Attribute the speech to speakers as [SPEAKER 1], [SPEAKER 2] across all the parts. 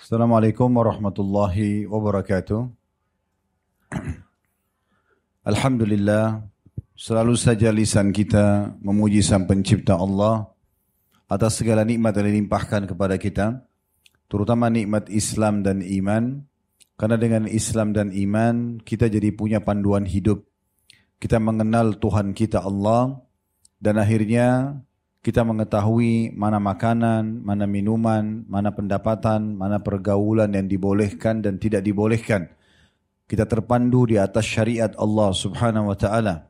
[SPEAKER 1] Assalamualaikum warahmatullahi wabarakatuh. Alhamdulillah, selalu saja lisan kita memuji sang pencipta Allah atas segala nikmat yang dilimpahkan kepada kita, terutama nikmat Islam dan iman. Karena dengan Islam dan iman, kita jadi punya panduan hidup. Kita mengenal Tuhan kita Allah, dan akhirnya kita mengetahui mana makanan, mana minuman, mana pendapatan, mana pergaulan yang dibolehkan dan tidak dibolehkan. Kita terpandu di atas syariat Allah Subhanahu wa taala.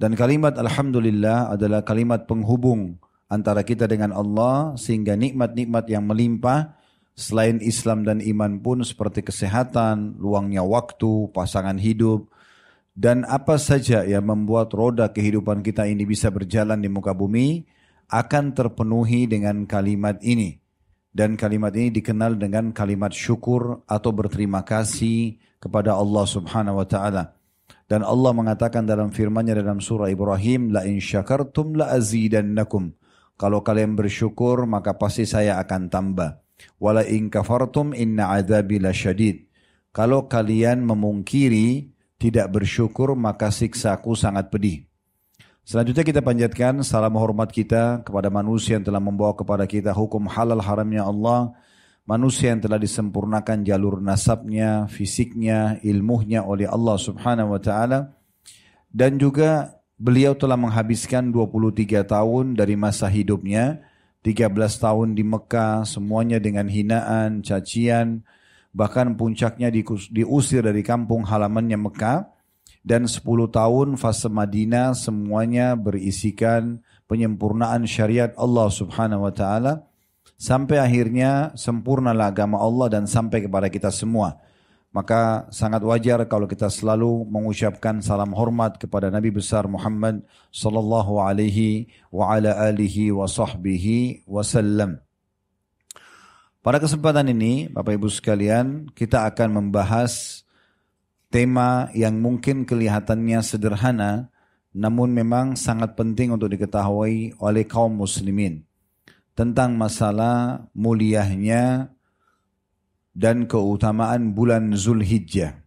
[SPEAKER 1] Dan kalimat alhamdulillah adalah kalimat penghubung antara kita dengan Allah sehingga nikmat-nikmat yang melimpah selain Islam dan iman pun seperti kesehatan, luangnya waktu, pasangan hidup, dan apa saja yang membuat roda kehidupan kita ini bisa berjalan di muka bumi, akan terpenuhi dengan kalimat ini. Dan kalimat ini dikenal dengan kalimat syukur atau berterima kasih kepada Allah subhanahu wa ta'ala. Dan Allah mengatakan dalam firman-Nya dalam surah Ibrahim, La in syakartum la azidannakum. Kalau kalian bersyukur, maka pasti saya akan tambah. Wala in kafartum inna adabi la syadid. Kalau kalian memungkiri, tidak bersyukur, maka siksaku sangat pedih. Selanjutnya kita panjatkan salam hormat kita kepada manusia yang telah membawa kepada kita hukum halal haramnya Allah. Manusia yang telah disempurnakan jalur nasabnya, fisiknya, ilmunya oleh Allah subhanahu wa ta'ala. Dan juga beliau telah menghabiskan 23 tahun dari masa hidupnya. 13 tahun di Mekah, semuanya dengan hinaan, cacian. Bahkan puncaknya diusir dari kampung halamannya Mekah dan 10 tahun fase Madinah semuanya berisikan penyempurnaan syariat Allah Subhanahu wa taala sampai akhirnya sempurnalah agama Allah dan sampai kepada kita semua. Maka sangat wajar kalau kita selalu mengucapkan salam hormat kepada Nabi besar Muhammad sallallahu alaihi wa ala alihi wa sahbihi wasallam. Pada kesempatan ini, Bapak Ibu sekalian, kita akan membahas tema yang mungkin kelihatannya sederhana, namun memang sangat penting untuk diketahui oleh kaum muslimin tentang masalah muliahnya dan keutamaan bulan Zulhijjah.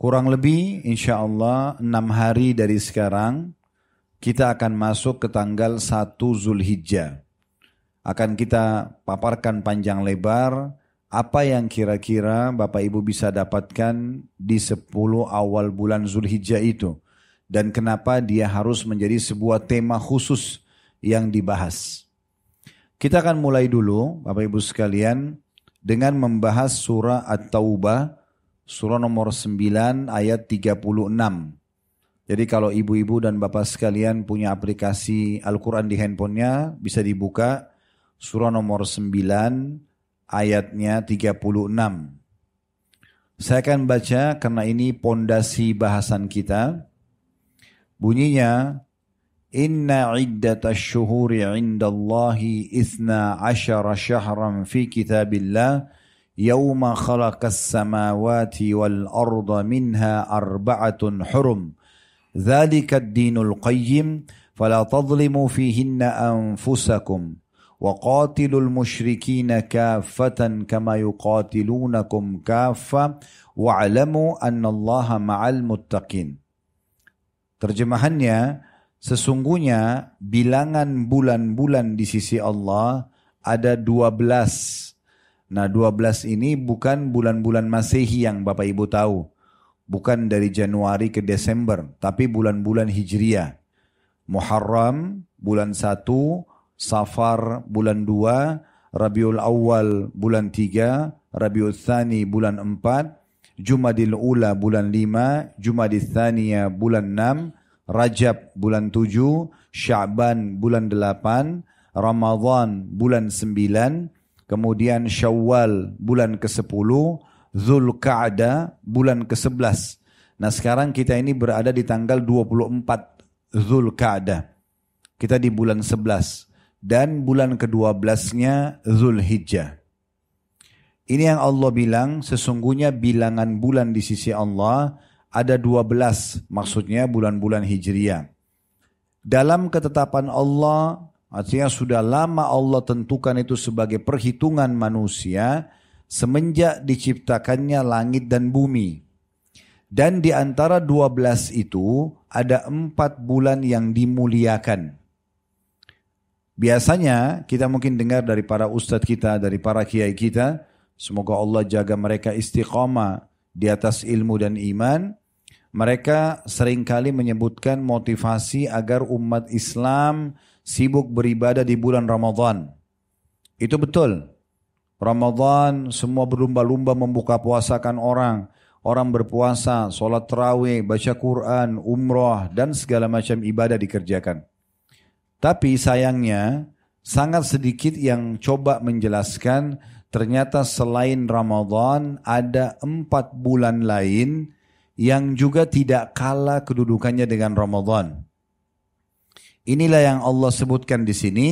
[SPEAKER 1] Kurang lebih insya Allah enam hari dari sekarang kita akan masuk ke tanggal 1 Zulhijjah. Akan kita paparkan panjang lebar apa yang kira-kira Bapak Ibu bisa dapatkan di 10 awal bulan Zulhijjah itu? Dan kenapa dia harus menjadi sebuah tema khusus yang dibahas? Kita akan mulai dulu Bapak Ibu sekalian dengan membahas surah At-Taubah surah nomor 9 ayat 36. Jadi kalau ibu-ibu dan bapak sekalian punya aplikasi Al-Quran di handphonenya bisa dibuka surah nomor 9 ayatnya 36. Saya akan baca karena ini pondasi bahasan kita. Bunyinya Inna iddata syuhuri indallahi ithna asyara syahran fi kitabillah yawma khalaqas samawati wal arda minha arba'atun hurum dhalika ad-dinul qayyim fala tadlimu fihinna anfusakum وقاتلوا المشركين كافة كما يقاتلونكم كافة واعلموا أن الله مع المتقين Terjemahannya, sesungguhnya bilangan bulan-bulan di sisi Allah ada 12. Nah 12 ini bukan bulan-bulan masehi yang Bapak Ibu tahu. Bukan dari Januari ke Desember, tapi bulan-bulan Hijriah. Muharram bulan 1, Safar bulan 2, Rabiul Awal bulan 3, Rabiul Thani bulan 4, Jumadil Ula bulan 5, Jumadil Thaniya bulan 6, Rajab bulan 7, Sya'ban bulan 8, Ramadhan bulan 9, kemudian Syawal bulan ke-10, Zulqa'dah bulan ke-11. Nah sekarang kita ini berada di tanggal 24 Zulqa'dah. Kita di bulan 11 dan bulan ke-12-nya Zulhijjah. Ini yang Allah bilang sesungguhnya bilangan bulan di sisi Allah ada 12 maksudnya bulan-bulan Hijriah. Dalam ketetapan Allah artinya sudah lama Allah tentukan itu sebagai perhitungan manusia semenjak diciptakannya langit dan bumi. Dan di antara 12 itu ada empat bulan yang dimuliakan. Biasanya kita mungkin dengar dari para ustadz kita, dari para kiai kita, semoga Allah jaga mereka istiqamah di atas ilmu dan iman. Mereka sering kali menyebutkan motivasi agar umat Islam sibuk beribadah di bulan Ramadan. Itu betul. Ramadan semua berlumba-lumba membuka puasakan orang orang berpuasa, sholat terawih, baca Quran, umroh, dan segala macam ibadah dikerjakan. Tapi sayangnya, sangat sedikit yang coba menjelaskan ternyata selain Ramadan ada empat bulan lain yang juga tidak kalah kedudukannya dengan Ramadan. Inilah yang Allah sebutkan di sini.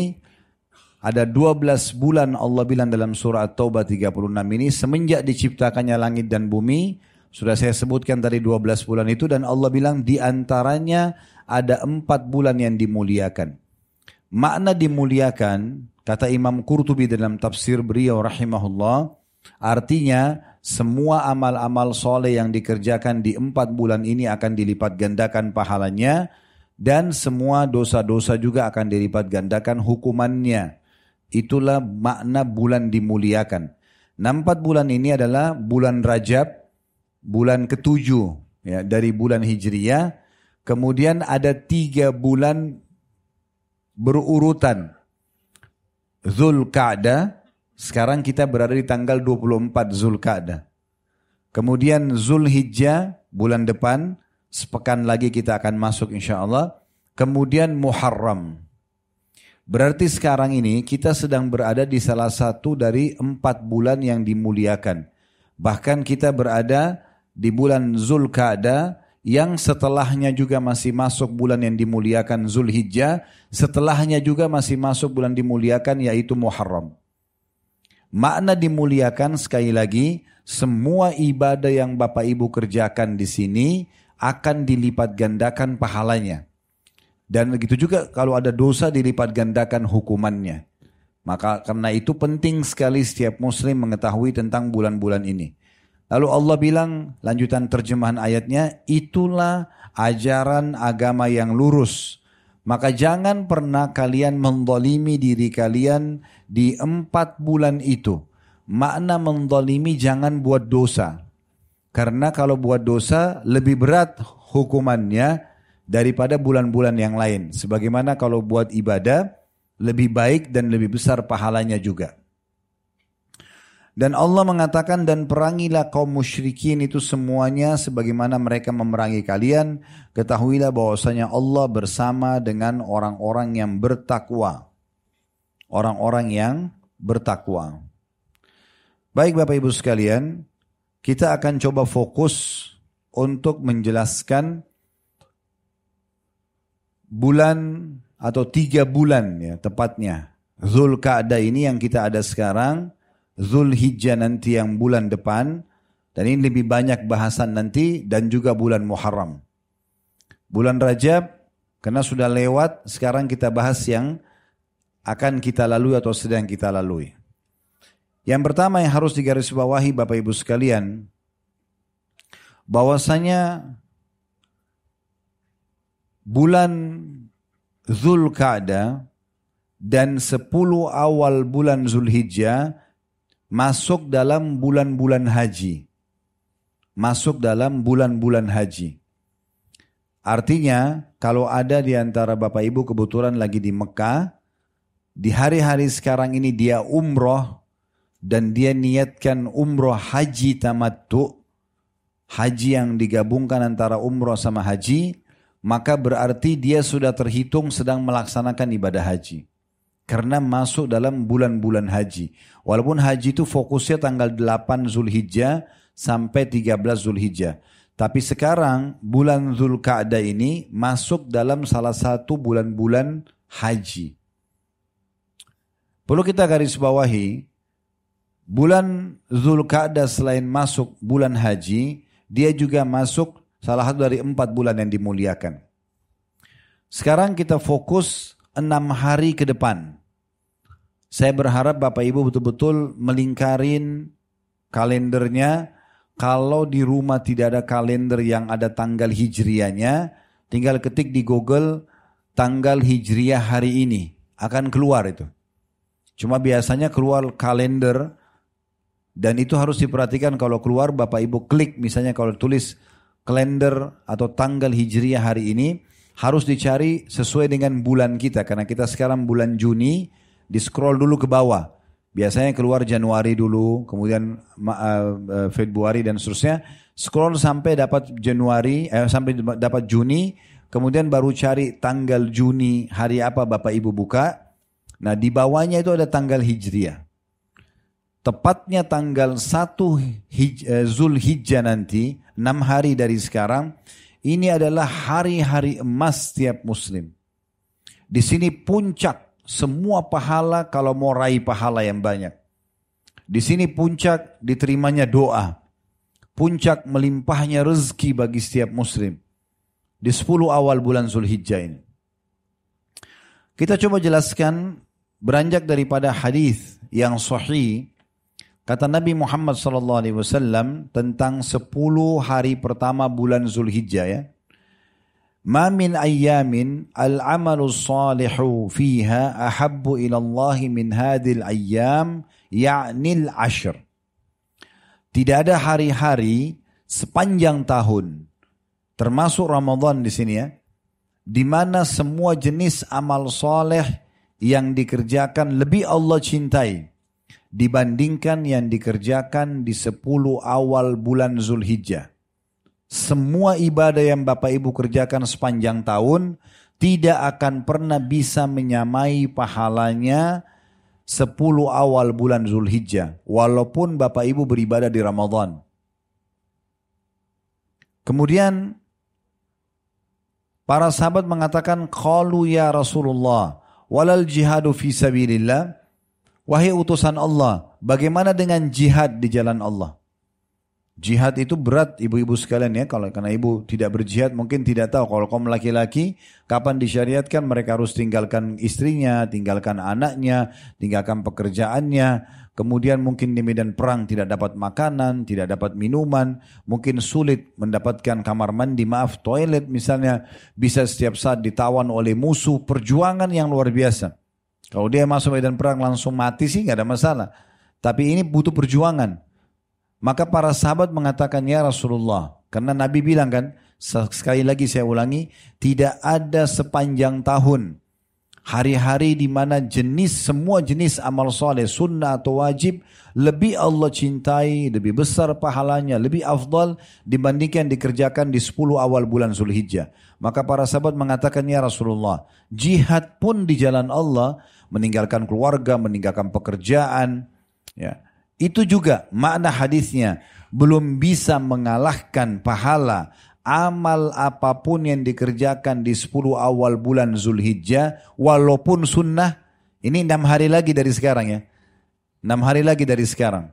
[SPEAKER 1] Ada 12 bulan Allah bilang dalam surah At-Taubah 36 ini semenjak diciptakannya langit dan bumi sudah saya sebutkan tadi 12 bulan itu dan Allah bilang di antaranya ada empat bulan yang dimuliakan. Makna dimuliakan, kata Imam Qurtubi dalam tafsir beliau rahimahullah, artinya semua amal-amal soleh yang dikerjakan di empat bulan ini akan dilipat gandakan pahalanya dan semua dosa-dosa juga akan dilipat gandakan hukumannya. Itulah makna bulan dimuliakan. Nah, empat bulan ini adalah bulan Rajab, bulan ketujuh ya, dari bulan Hijriyah. Kemudian ada tiga bulan berurutan. Zulkaadah, sekarang kita berada di tanggal 24 Zulkaadah. Kemudian Zulhijjah, bulan depan, sepekan lagi kita akan masuk insya Allah. Kemudian Muharram. Berarti sekarang ini kita sedang berada di salah satu dari empat bulan yang dimuliakan. Bahkan kita berada di bulan Zulkada yang setelahnya juga masih masuk bulan yang dimuliakan Zulhijjah, setelahnya juga masih masuk bulan dimuliakan yaitu Muharram. Makna dimuliakan sekali lagi, semua ibadah yang Bapak Ibu kerjakan di sini akan dilipat gandakan pahalanya. Dan begitu juga kalau ada dosa dilipat gandakan hukumannya. Maka karena itu penting sekali setiap muslim mengetahui tentang bulan-bulan ini. Lalu Allah bilang, lanjutan terjemahan ayatnya, itulah ajaran agama yang lurus. Maka jangan pernah kalian mendolimi diri kalian di empat bulan itu. Makna mendolimi jangan buat dosa. Karena kalau buat dosa lebih berat hukumannya daripada bulan-bulan yang lain. Sebagaimana kalau buat ibadah lebih baik dan lebih besar pahalanya juga. Dan Allah mengatakan dan perangilah kaum musyrikin itu semuanya sebagaimana mereka memerangi kalian. Ketahuilah bahwasanya Allah bersama dengan orang-orang yang bertakwa. Orang-orang yang bertakwa. Baik Bapak Ibu sekalian, kita akan coba fokus untuk menjelaskan bulan atau tiga bulan ya tepatnya. Zulkaadah ini yang kita ada sekarang Zulhijjah nanti yang bulan depan dan ini lebih banyak bahasan nanti dan juga bulan Muharram. Bulan Rajab karena sudah lewat sekarang kita bahas yang akan kita lalui atau sedang kita lalui. Yang pertama yang harus digarisbawahi Bapak Ibu sekalian bahwasanya bulan Zulkaadah dan 10 awal bulan Zulhijjah masuk dalam bulan-bulan haji. Masuk dalam bulan-bulan haji. Artinya, kalau ada di antara Bapak Ibu kebetulan lagi di Mekah, di hari-hari sekarang ini dia umroh, dan dia niatkan umroh haji tamattu, haji yang digabungkan antara umroh sama haji, maka berarti dia sudah terhitung sedang melaksanakan ibadah haji karena masuk dalam bulan-bulan haji. Walaupun haji itu fokusnya tanggal 8 Zulhijjah sampai 13 Zulhijjah. Tapi sekarang bulan Zulkaadah ini masuk dalam salah satu bulan-bulan haji. Perlu kita garis bawahi, bulan Zulkaadah selain masuk bulan haji, dia juga masuk salah satu dari empat bulan yang dimuliakan. Sekarang kita fokus enam hari ke depan. Saya berharap Bapak Ibu betul-betul melingkarin kalendernya. Kalau di rumah tidak ada kalender yang ada tanggal hijriahnya, tinggal ketik di Google tanggal hijriah hari ini. Akan keluar itu. Cuma biasanya keluar kalender dan itu harus diperhatikan kalau keluar Bapak Ibu klik misalnya kalau tulis kalender atau tanggal hijriah hari ini harus dicari sesuai dengan bulan kita karena kita sekarang bulan Juni di scroll dulu ke bawah. Biasanya keluar Januari dulu kemudian uh, Februari dan seterusnya. Scroll sampai dapat Januari eh, sampai dapat Juni. Kemudian baru cari tanggal Juni hari apa Bapak Ibu buka. Nah di bawahnya itu ada tanggal Hijriah. Tepatnya tanggal 1 hij, uh, Zulhijjah nanti 6 hari dari sekarang ini adalah hari-hari emas setiap muslim. Di sini puncak semua pahala kalau mau raih pahala yang banyak. Di sini puncak diterimanya doa. Puncak melimpahnya rezeki bagi setiap muslim. Di 10 awal bulan Zulhijjah ini. Kita coba jelaskan beranjak daripada hadis yang sahih Kata Nabi Muhammad SAW tentang 10 hari pertama bulan Zulhijjah ya. Ma min ayyamin al-amalu salihu fiha ahabbu ila Allah min hadil ayyam al-ashr. Tidak ada hari-hari sepanjang tahun termasuk Ramadan di sini ya di mana semua jenis amal soleh yang dikerjakan lebih Allah cintai dibandingkan yang dikerjakan di 10 awal bulan Zulhijjah. Semua ibadah yang Bapak Ibu kerjakan sepanjang tahun tidak akan pernah bisa menyamai pahalanya 10 awal bulan Zulhijjah. Walaupun Bapak Ibu beribadah di Ramadan. Kemudian para sahabat mengatakan, Qalu ya Rasulullah, walal jihadu fi sabilillah. Wahai utusan Allah, bagaimana dengan jihad di jalan Allah? Jihad itu berat ibu-ibu sekalian ya. Kalau karena ibu tidak berjihad mungkin tidak tahu. Kalau kaum laki-laki kapan disyariatkan mereka harus tinggalkan istrinya, tinggalkan anaknya, tinggalkan pekerjaannya. Kemudian mungkin di medan perang tidak dapat makanan, tidak dapat minuman. Mungkin sulit mendapatkan kamar mandi, maaf toilet misalnya. Bisa setiap saat ditawan oleh musuh. Perjuangan yang luar biasa. Kalau dia masuk medan perang langsung mati sih nggak ada masalah. Tapi ini butuh perjuangan. Maka para sahabat mengatakan ya Rasulullah. Karena Nabi bilang kan, sekali lagi saya ulangi, tidak ada sepanjang tahun hari-hari di mana jenis semua jenis amal soleh sunnah atau wajib lebih Allah cintai, lebih besar pahalanya, lebih afdal dibandingkan dikerjakan di 10 awal bulan Zulhijjah. Maka para sahabat mengatakan ya Rasulullah, jihad pun di jalan Allah meninggalkan keluarga, meninggalkan pekerjaan. Ya. Itu juga makna hadisnya belum bisa mengalahkan pahala amal apa pun yang dikerjakan di 10 awal bulan Zulhijjah walaupun sunnah ini enam hari lagi dari sekarang ya. Enam hari lagi dari sekarang.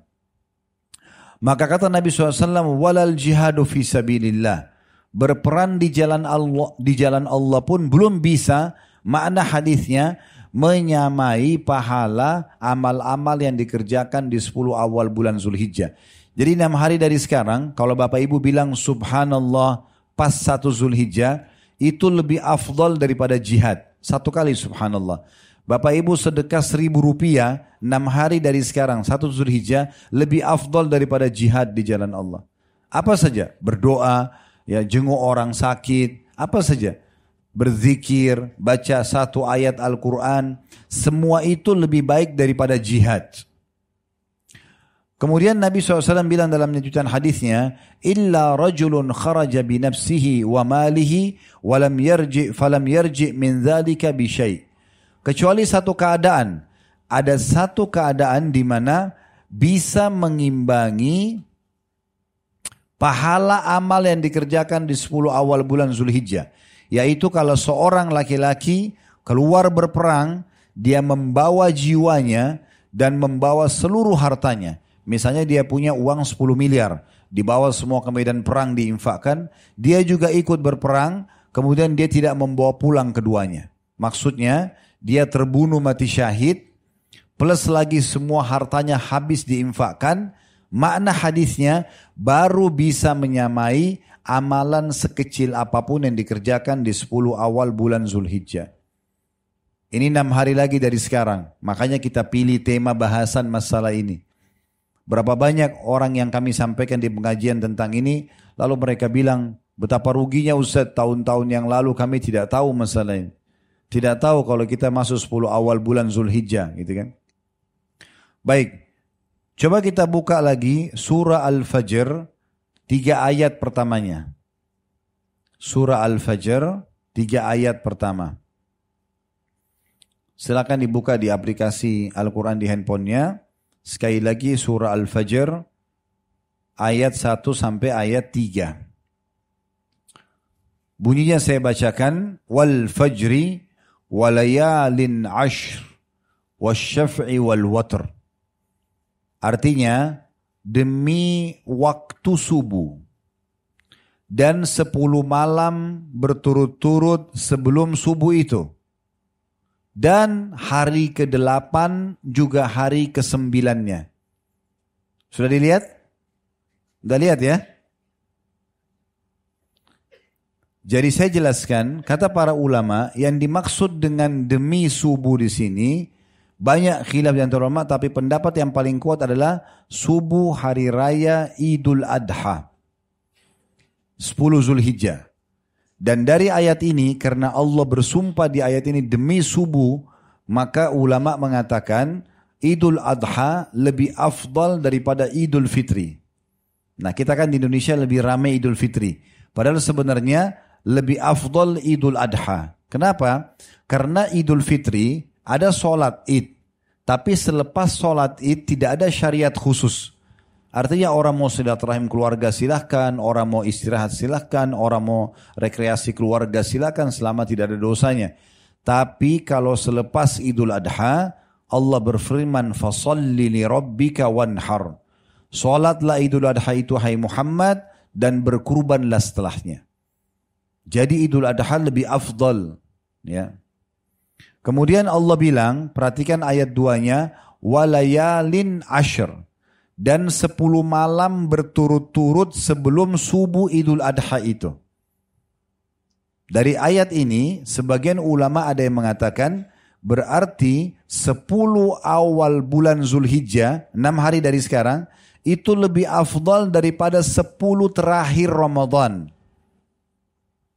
[SPEAKER 1] Maka kata Nabi SAW, walal jihadu fi sabilillah. Berperan di jalan Allah, di jalan Allah pun belum bisa makna hadisnya menyamai pahala amal-amal yang dikerjakan di 10 awal bulan Zulhijjah. Jadi enam hari dari sekarang, kalau Bapak Ibu bilang subhanallah pas satu Zulhijjah, itu lebih afdal daripada jihad. Satu kali subhanallah. Bapak Ibu sedekah seribu rupiah, enam hari dari sekarang, satu Zulhijjah, lebih afdal daripada jihad di jalan Allah. Apa saja? Berdoa, ya jenguk orang sakit, apa saja berzikir, baca satu ayat Al-Quran, semua itu lebih baik daripada jihad. Kemudian Nabi SAW bilang dalam lanjutan hadisnya, "Illa rajulun kharaja bi nafsihi wa malihi wa lam yarji falam yarji min dzalika bi syai." Kecuali satu keadaan, ada satu keadaan di mana bisa mengimbangi pahala amal yang dikerjakan di 10 awal bulan Zulhijjah yaitu kalau seorang laki-laki keluar berperang, dia membawa jiwanya dan membawa seluruh hartanya. Misalnya dia punya uang 10 miliar, dibawa semua ke medan perang diinfakkan, dia juga ikut berperang, kemudian dia tidak membawa pulang keduanya. Maksudnya dia terbunuh mati syahid, plus lagi semua hartanya habis diinfakkan, makna hadisnya baru bisa menyamai amalan sekecil apa pun yang dikerjakan di 10 awal bulan Zulhijjah. Ini enam hari lagi dari sekarang. Makanya kita pilih tema bahasan masalah ini. Berapa banyak orang yang kami sampaikan di pengajian tentang ini, lalu mereka bilang, betapa ruginya Ustaz tahun-tahun yang lalu kami tidak tahu masalah ini. Tidak tahu kalau kita masuk 10 awal bulan Zulhijjah gitu kan. Baik, coba kita buka lagi surah Al-Fajr, tiga ayat pertamanya. Surah Al-Fajr, tiga ayat pertama. Silakan dibuka di aplikasi Al-Quran di handphonenya. Sekali lagi surah Al-Fajr ayat 1 sampai ayat 3. Bunyinya saya bacakan wal fajri walayalin ashr wasyaf'i wal watr. Artinya demi waktu subuh dan sepuluh malam berturut-turut sebelum subuh itu dan hari ke-8 juga hari ke-9-nya. Sudah dilihat? Sudah lihat ya? Jadi saya jelaskan, kata para ulama, yang dimaksud dengan demi subuh di sini, banyak khilaf di antara ulama, tapi pendapat yang paling kuat adalah subuh hari raya Idul Adha. 10 Zulhijjah. Dan dari ayat ini karena Allah bersumpah di ayat ini demi subuh, maka ulama mengatakan Idul Adha lebih afdal daripada Idul Fitri. Nah kita kan di Indonesia lebih ramai Idul Fitri. Padahal sebenarnya lebih afdal Idul Adha. Kenapa? Karena Idul Fitri ada sholat id. Tapi selepas sholat id tidak ada syariat khusus. Artinya orang mau silaturahim keluarga silahkan, orang mau istirahat silahkan, orang mau rekreasi keluarga silahkan selama tidak ada dosanya. Tapi kalau selepas Idul Adha, Allah berfirman, li rabbika wanhar. Salatlah Idul Adha itu hai Muhammad dan berkurbanlah setelahnya. Jadi Idul Adha lebih afdal. Ya. Kemudian Allah bilang, perhatikan ayat duanya, walayalin ashr dan sepuluh malam berturut-turut sebelum subuh Idul Adha itu. Dari ayat ini, sebagian ulama ada yang mengatakan berarti sepuluh awal bulan Zulhijjah, enam hari dari sekarang, itu lebih afdal daripada sepuluh terakhir Ramadan.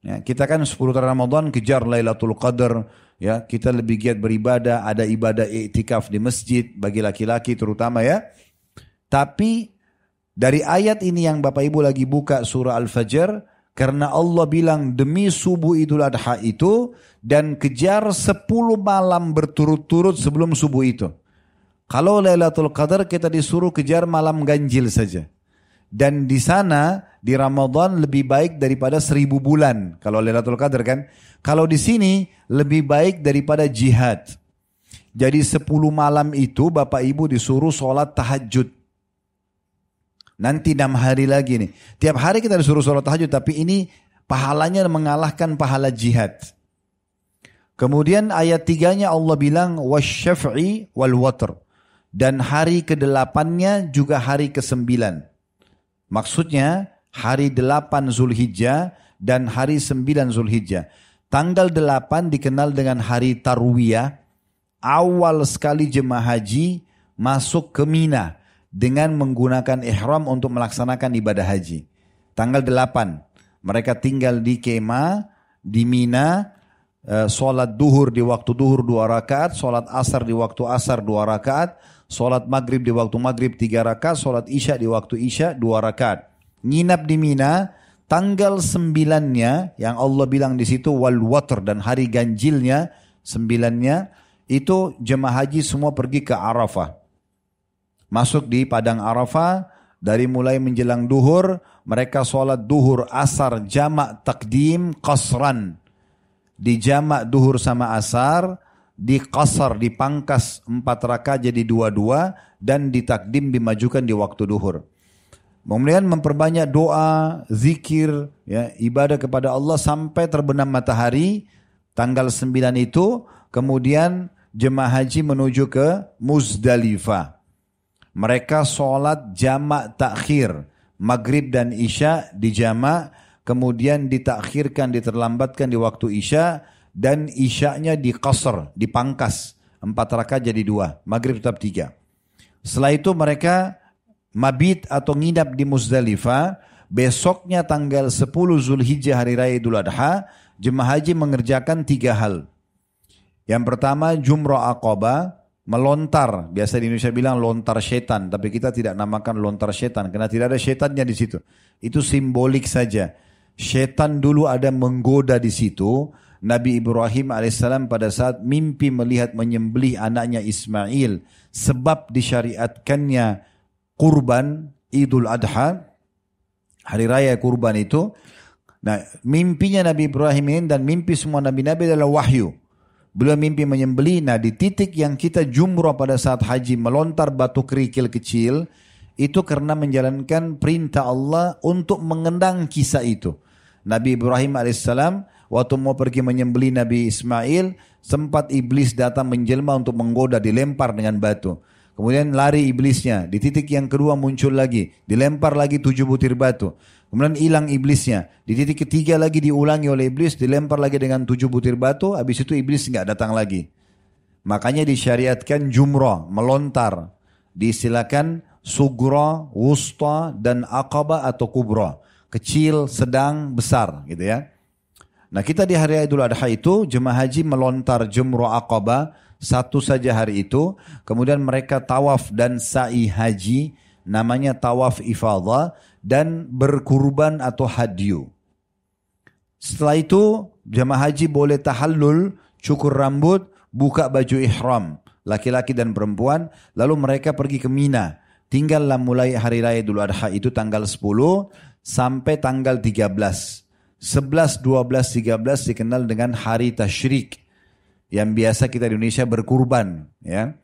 [SPEAKER 1] Ya, kita kan sepuluh terakhir Ramadan kejar Lailatul Qadar, ya kita lebih giat beribadah, ada ibadah iktikaf di masjid bagi laki-laki terutama ya. Tapi dari ayat ini yang Bapak Ibu lagi buka surah Al-Fajr, karena Allah bilang demi subuh Idul Adha itu dan kejar 10 malam berturut-turut sebelum subuh itu. Kalau Lailatul Qadar kita disuruh kejar malam ganjil saja. Dan di sana di Ramadan lebih baik daripada seribu bulan. Kalau Lailatul Qadar kan. Kalau di sini lebih baik daripada jihad. Jadi 10 malam itu Bapak Ibu disuruh sholat tahajud. Nanti enam hari lagi nih. Tiap hari kita disuruh sholat tahajud, tapi ini pahalanya mengalahkan pahala jihad. Kemudian ayat tiganya Allah bilang wasyaf'i wal watr. Dan hari ke-8-nya juga hari ke-9. Maksudnya hari 8 Zulhijjah dan hari 9 Zulhijjah. Tanggal 8 dikenal dengan hari Tarwiyah. Awal sekali jemaah haji masuk ke Mina dengan menggunakan ihram untuk melaksanakan ibadah haji. Tanggal 8 mereka tinggal di Kema, di Mina, eh, sholat duhur di waktu duhur dua rakaat, sholat asar di waktu asar dua rakaat, sholat maghrib di waktu maghrib tiga rakaat, sholat isya di waktu isya dua rakaat. Nginap di Mina, tanggal sembilannya yang Allah bilang di situ wal water dan hari ganjilnya sembilannya itu jemaah haji semua pergi ke Arafah masuk di padang Arafah dari mulai menjelang duhur mereka sholat duhur asar jamak takdim qasran di jamak duhur sama asar di qasar dipangkas empat rakaat jadi dua-dua dan ditakdim dimajukan di waktu duhur. Kemudian memperbanyak doa, zikir, ya, ibadah kepada Allah sampai terbenam matahari tanggal 9 itu kemudian jemaah haji menuju ke Muzdalifah. Mereka sholat jamak takhir, maghrib dan isya di jamak, kemudian ditakhirkan, diterlambatkan di waktu isya, dan isyanya di qasr, dipangkas. Empat rakaat jadi dua, maghrib tetap tiga. Setelah itu mereka mabit atau nginap di Muzdalifah, besoknya tanggal 10 Zulhijjah hari raya Idul Adha, jemaah haji mengerjakan tiga hal. Yang pertama jumrah aqabah, melontar. Biasa di Indonesia bilang lontar setan, tapi kita tidak namakan lontar setan karena tidak ada setannya di situ. Itu simbolik saja. Setan dulu ada menggoda di situ. Nabi Ibrahim alaihissalam pada saat mimpi melihat menyembelih anaknya Ismail sebab disyariatkannya kurban Idul Adha hari raya kurban itu nah mimpinya Nabi Ibrahim ini dan mimpi semua nabi-nabi adalah wahyu Beliau mimpi menyembeli. Nah di titik yang kita jumrah pada saat haji melontar batu kerikil kecil. Itu karena menjalankan perintah Allah untuk mengendang kisah itu. Nabi Ibrahim alaihissalam waktu mau pergi menyembeli Nabi Ismail. Sempat iblis datang menjelma untuk menggoda dilempar dengan batu. Kemudian lari iblisnya. Di titik yang kedua muncul lagi. Dilempar lagi tujuh butir batu. Kemudian hilang iblisnya. Di titik ketiga lagi diulangi oleh iblis, dilempar lagi dengan tujuh butir batu, habis itu iblis nggak datang lagi. Makanya disyariatkan jumrah, melontar. Disilakan sugro, wusta, dan akaba atau kubra. Kecil, sedang, besar gitu ya. Nah kita di hari Idul Adha itu jemaah haji melontar jumrah akaba satu saja hari itu. Kemudian mereka tawaf dan sa'i haji namanya tawaf ifadah dan berkurban atau hadyu. Setelah itu jamaah haji boleh tahallul, cukur rambut, buka baju ihram, laki-laki dan perempuan, lalu mereka pergi ke Mina. Tinggallah mulai hari raya Idul Adha itu tanggal 10 sampai tanggal 13. 11, 12, 13 dikenal dengan hari tasyrik yang biasa kita di Indonesia berkurban ya.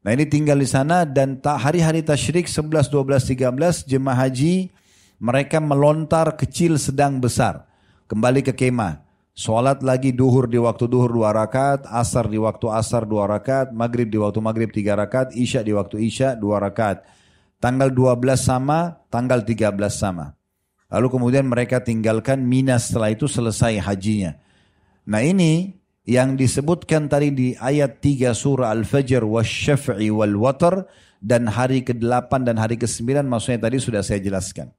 [SPEAKER 1] Nah ini tinggal di sana dan hari-hari tasyrik 11, 12, 13 jemaah haji mereka melontar kecil sedang besar. Kembali ke kemah. Sholat lagi duhur di waktu duhur dua rakaat, asar di waktu asar dua rakaat, maghrib di waktu maghrib tiga rakaat, isya di waktu isya dua rakaat. Tanggal 12 sama, tanggal 13 sama. Lalu kemudian mereka tinggalkan Mina setelah itu selesai hajinya. Nah ini yang disebutkan tadi di ayat 3 surah Al-Fajr wasyaf'i wal watar dan hari ke-8 dan hari ke-9 maksudnya tadi sudah saya jelaskan.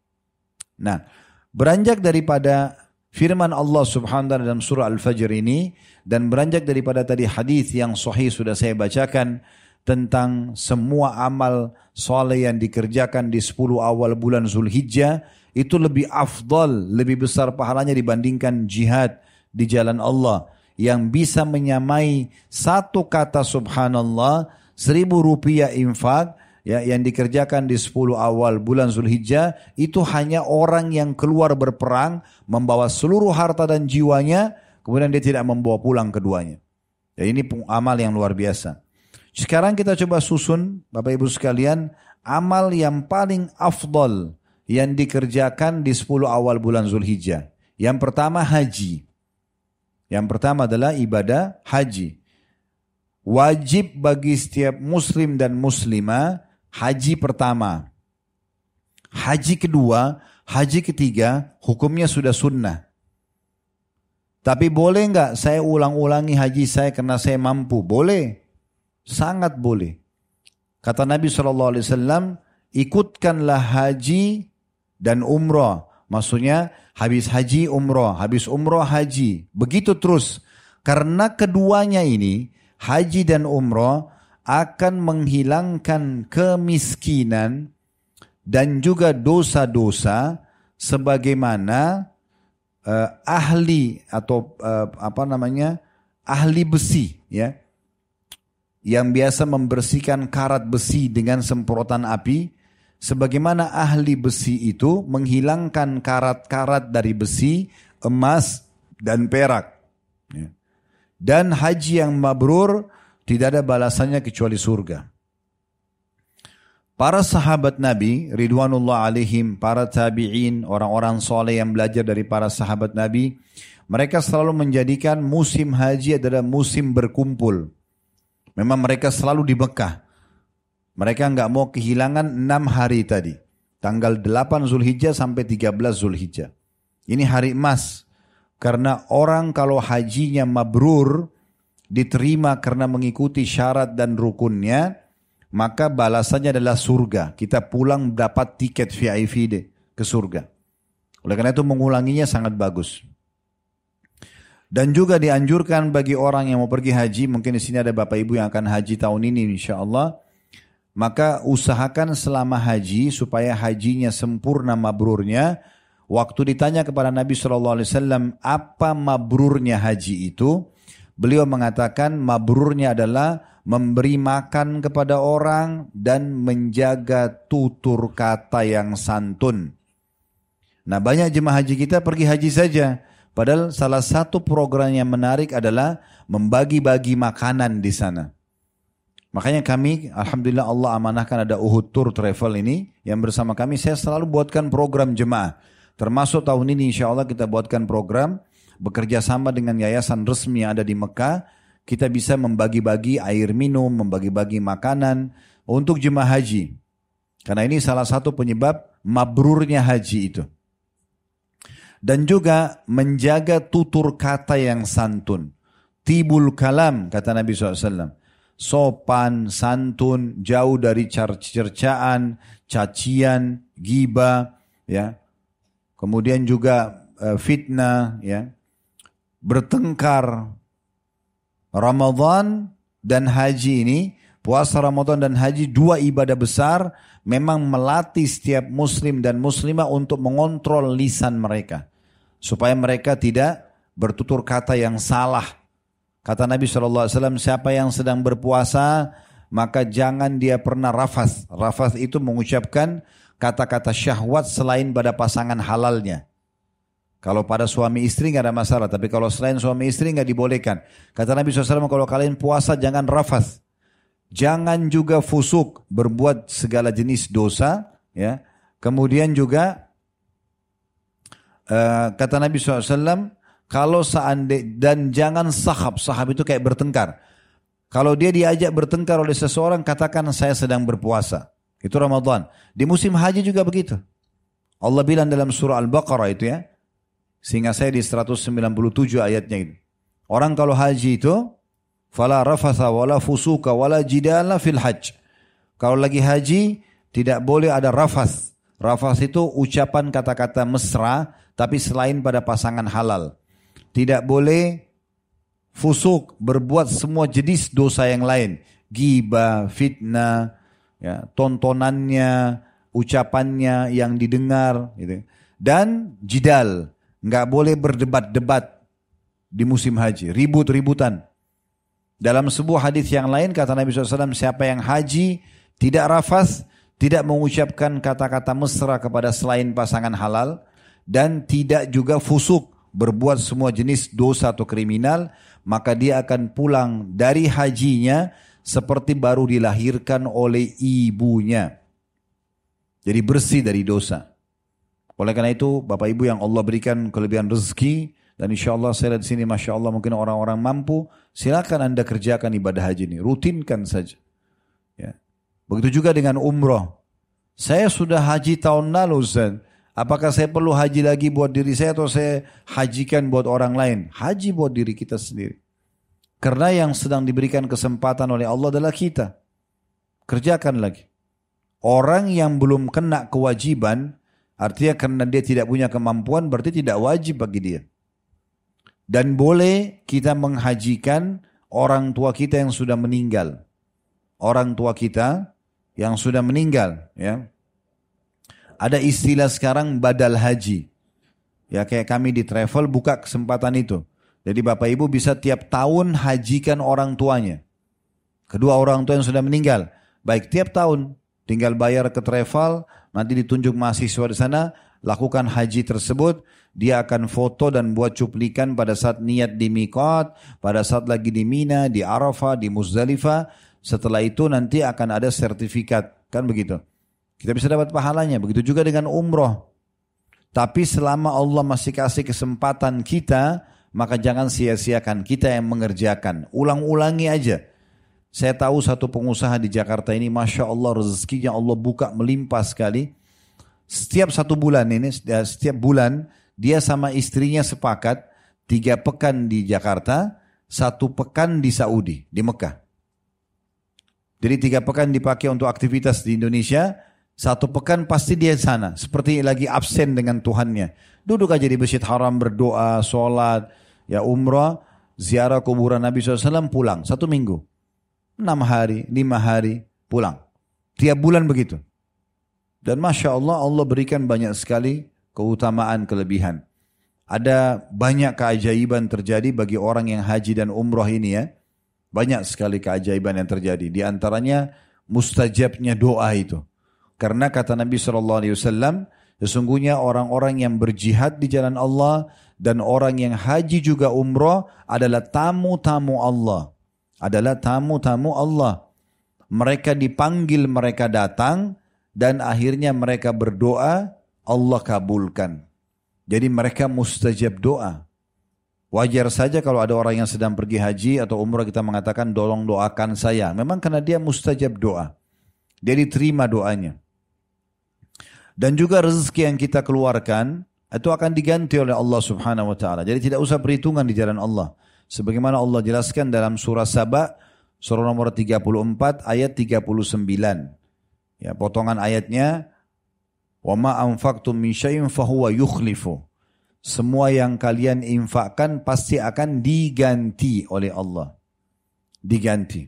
[SPEAKER 1] Nah, beranjak daripada firman Allah Subhanahu wa taala dalam surah Al-Fajr ini dan beranjak daripada tadi hadis yang sahih sudah saya bacakan tentang semua amal soleh yang dikerjakan di 10 awal bulan Zulhijjah itu lebih afdal, lebih besar pahalanya dibandingkan jihad di jalan Allah yang bisa menyamai satu kata subhanallah seribu rupiah infak ya yang dikerjakan di 10 awal bulan Zulhijjah itu hanya orang yang keluar berperang membawa seluruh harta dan jiwanya kemudian dia tidak membawa pulang keduanya. Ya ini amal yang luar biasa. Sekarang kita coba susun Bapak Ibu sekalian amal yang paling afdol yang dikerjakan di 10 awal bulan Zulhijjah. Yang pertama haji. Yang pertama adalah ibadah haji. Wajib bagi setiap muslim dan muslimah haji pertama. Haji kedua, haji ketiga, hukumnya sudah sunnah. Tapi boleh nggak saya ulang-ulangi haji saya karena saya mampu? Boleh. Sangat boleh. Kata Nabi SAW, ikutkanlah haji dan umrah Maksudnya habis haji umroh, habis umroh haji. Begitu terus. Karena keduanya ini, haji dan umroh akan menghilangkan kemiskinan dan juga dosa-dosa sebagaimana uh, ahli atau uh, apa namanya ahli besi ya yang biasa membersihkan karat besi dengan semprotan api sebagaimana ahli besi itu menghilangkan karat-karat dari besi, emas, dan perak. Ya. Dan haji yang mabrur tidak ada balasannya kecuali surga. Para sahabat Nabi, Ridwanullah alaihim, para tabi'in, orang-orang soleh yang belajar dari para sahabat Nabi, Mereka selalu menjadikan musim haji adalah musim berkumpul. Memang mereka selalu di Mekah. Mereka nggak mau kehilangan enam hari tadi. Tanggal 8 Zulhijjah sampai 13 Zulhijjah. Ini hari emas. Karena orang kalau hajinya mabrur, diterima karena mengikuti syarat dan rukunnya, maka balasannya adalah surga. Kita pulang dapat tiket VIP deh ke surga. Oleh karena itu mengulanginya sangat bagus. Dan juga dianjurkan bagi orang yang mau pergi haji, mungkin di sini ada bapak ibu yang akan haji tahun ini insya Allah. Maka usahakan selama haji supaya hajinya sempurna mabrurnya. Waktu ditanya kepada Nabi SAW apa mabrurnya haji itu, beliau mengatakan mabrurnya adalah memberi makan kepada orang dan menjaga tutur kata yang santun. Nah banyak jemaah haji kita pergi haji saja, Padahal salah satu program yang menarik adalah membagi-bagi makanan di sana. Makanya kami, Alhamdulillah Allah amanahkan ada Uhud Tour Travel ini yang bersama kami. Saya selalu buatkan program jemaah. Termasuk tahun ini insya Allah kita buatkan program bekerja sama dengan yayasan resmi yang ada di Mekah. Kita bisa membagi-bagi air minum, membagi-bagi makanan untuk jemaah haji. Karena ini salah satu penyebab mabrurnya haji itu dan juga menjaga tutur kata yang santun. Tibul kalam kata Nabi SAW. Sopan, santun, jauh dari cercaan, cacian, giba, ya. Kemudian juga uh, fitnah, ya. Bertengkar. Ramadan dan haji ini, puasa Ramadan dan haji dua ibadah besar memang melatih setiap muslim dan muslimah untuk mengontrol lisan mereka. Supaya mereka tidak bertutur kata yang salah. Kata Nabi SAW, siapa yang sedang berpuasa, maka jangan dia pernah rafas. Rafas itu mengucapkan kata-kata syahwat selain pada pasangan halalnya. Kalau pada suami istri nggak ada masalah, tapi kalau selain suami istri nggak dibolehkan. Kata Nabi SAW, kalau kalian puasa jangan rafas. Jangan juga fusuk, berbuat segala jenis dosa. ya. Kemudian juga uh, kata Nabi SAW, kalau seandainya dan jangan sahab, sahab itu kayak bertengkar. Kalau dia diajak bertengkar oleh seseorang, katakan saya sedang berpuasa. Itu Ramadan. Di musim haji juga begitu. Allah bilang dalam surah Al-Baqarah itu ya. Sehingga saya di 197 ayatnya itu. Orang kalau haji itu, Fala rafatha wala fusuka wala jidala fil hajj. Kalau lagi haji tidak boleh ada rafas. Rafas itu ucapan kata-kata mesra tapi selain pada pasangan halal. Tidak boleh fusuk berbuat semua jenis dosa yang lain. Giba, fitnah, ya, tontonannya, ucapannya yang didengar. Gitu. Dan jidal, nggak boleh berdebat-debat di musim haji, ribut-ributan. Dalam sebuah hadis yang lain kata Nabi SAW, siapa yang haji tidak rafas, tidak mengucapkan kata-kata mesra kepada selain pasangan halal, dan tidak juga fusuk, berbuat semua jenis dosa atau kriminal, maka dia akan pulang dari hajinya seperti baru dilahirkan oleh ibunya. Jadi bersih dari dosa. Oleh karena itu, Bapak Ibu yang Allah berikan kelebihan rezeki, dan insya Allah saya lihat di sini, masya Allah mungkin orang-orang mampu. Silakan anda kerjakan ibadah haji ini, rutinkan saja. Ya. Begitu juga dengan umroh. Saya sudah haji tahun lalu, Ustaz. Apakah saya perlu haji lagi buat diri saya atau saya hajikan buat orang lain? Haji buat diri kita sendiri. Karena yang sedang diberikan kesempatan oleh Allah adalah kita. Kerjakan lagi. Orang yang belum kena kewajiban, artinya karena dia tidak punya kemampuan, berarti tidak wajib bagi dia. Dan boleh kita menghajikan orang tua kita yang sudah meninggal. Orang tua kita yang sudah meninggal. ya Ada istilah sekarang badal haji. Ya kayak kami di travel buka kesempatan itu. Jadi Bapak Ibu bisa tiap tahun hajikan orang tuanya. Kedua orang tua yang sudah meninggal. Baik tiap tahun tinggal bayar ke travel, nanti ditunjuk mahasiswa di sana, lakukan haji tersebut, dia akan foto dan buat cuplikan pada saat niat di Mikot, pada saat lagi di Mina, di Arafah, di Muzdalifah. Setelah itu nanti akan ada sertifikat, kan begitu. Kita bisa dapat pahalanya. Begitu juga dengan umroh. Tapi selama Allah masih kasih kesempatan kita, maka jangan sia-siakan kita yang mengerjakan. Ulang-ulangi aja. Saya tahu satu pengusaha di Jakarta ini, Masya Allah rezekinya Allah buka melimpah sekali. Setiap satu bulan ini, setiap bulan dia sama istrinya sepakat tiga pekan di Jakarta, satu pekan di Saudi, di Mekah. Jadi tiga pekan dipakai untuk aktivitas di Indonesia, satu pekan pasti dia di sana. Seperti lagi absen dengan Tuhannya. Duduk aja di Masjid Haram berdoa, sholat, ya umrah, ziarah kuburan Nabi SAW pulang. Satu minggu. Enam hari, lima hari, pulang. Tiap bulan begitu. Dan Masya Allah, Allah berikan banyak sekali keutamaan, kelebihan. Ada banyak keajaiban terjadi bagi orang yang haji dan umroh ini ya. Banyak sekali keajaiban yang terjadi. Di antaranya mustajabnya doa itu. Karena kata Nabi SAW, sesungguhnya orang-orang yang berjihad di jalan Allah dan orang yang haji juga umroh adalah tamu-tamu Allah. Adalah tamu-tamu Allah. Mereka dipanggil, mereka datang dan akhirnya mereka berdoa, Allah kabulkan. Jadi mereka mustajab doa. Wajar saja kalau ada orang yang sedang pergi haji atau umrah kita mengatakan tolong doakan saya. Memang karena dia mustajab doa. Dia diterima doanya. Dan juga rezeki yang kita keluarkan itu akan diganti oleh Allah Subhanahu wa taala. Jadi tidak usah perhitungan di jalan Allah. Sebagaimana Allah jelaskan dalam surah Saba surah nomor 34 ayat 39. Ya, potongan ayatnya Wa ma anfaqtum min syai'in fahuwa yukhlifu. Semua yang kalian infakkan pasti akan diganti oleh Allah. Diganti.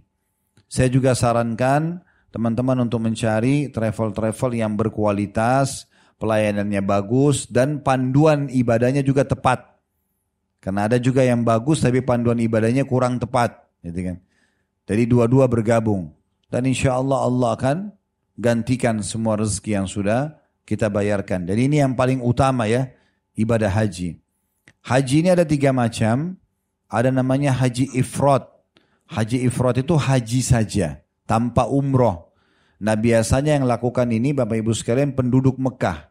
[SPEAKER 1] Saya juga sarankan teman-teman untuk mencari travel-travel yang berkualitas, pelayanannya bagus, dan panduan ibadahnya juga tepat. Karena ada juga yang bagus tapi panduan ibadahnya kurang tepat. Gitu kan. Jadi dua-dua bergabung. Dan insya Allah Allah akan gantikan semua rezeki yang sudah kita bayarkan. Dan ini yang paling utama ya, ibadah haji. Haji ini ada tiga macam. Ada namanya haji ifrat. Haji ifrat itu haji saja, tanpa umroh. Nah biasanya yang lakukan ini Bapak Ibu sekalian penduduk Mekah.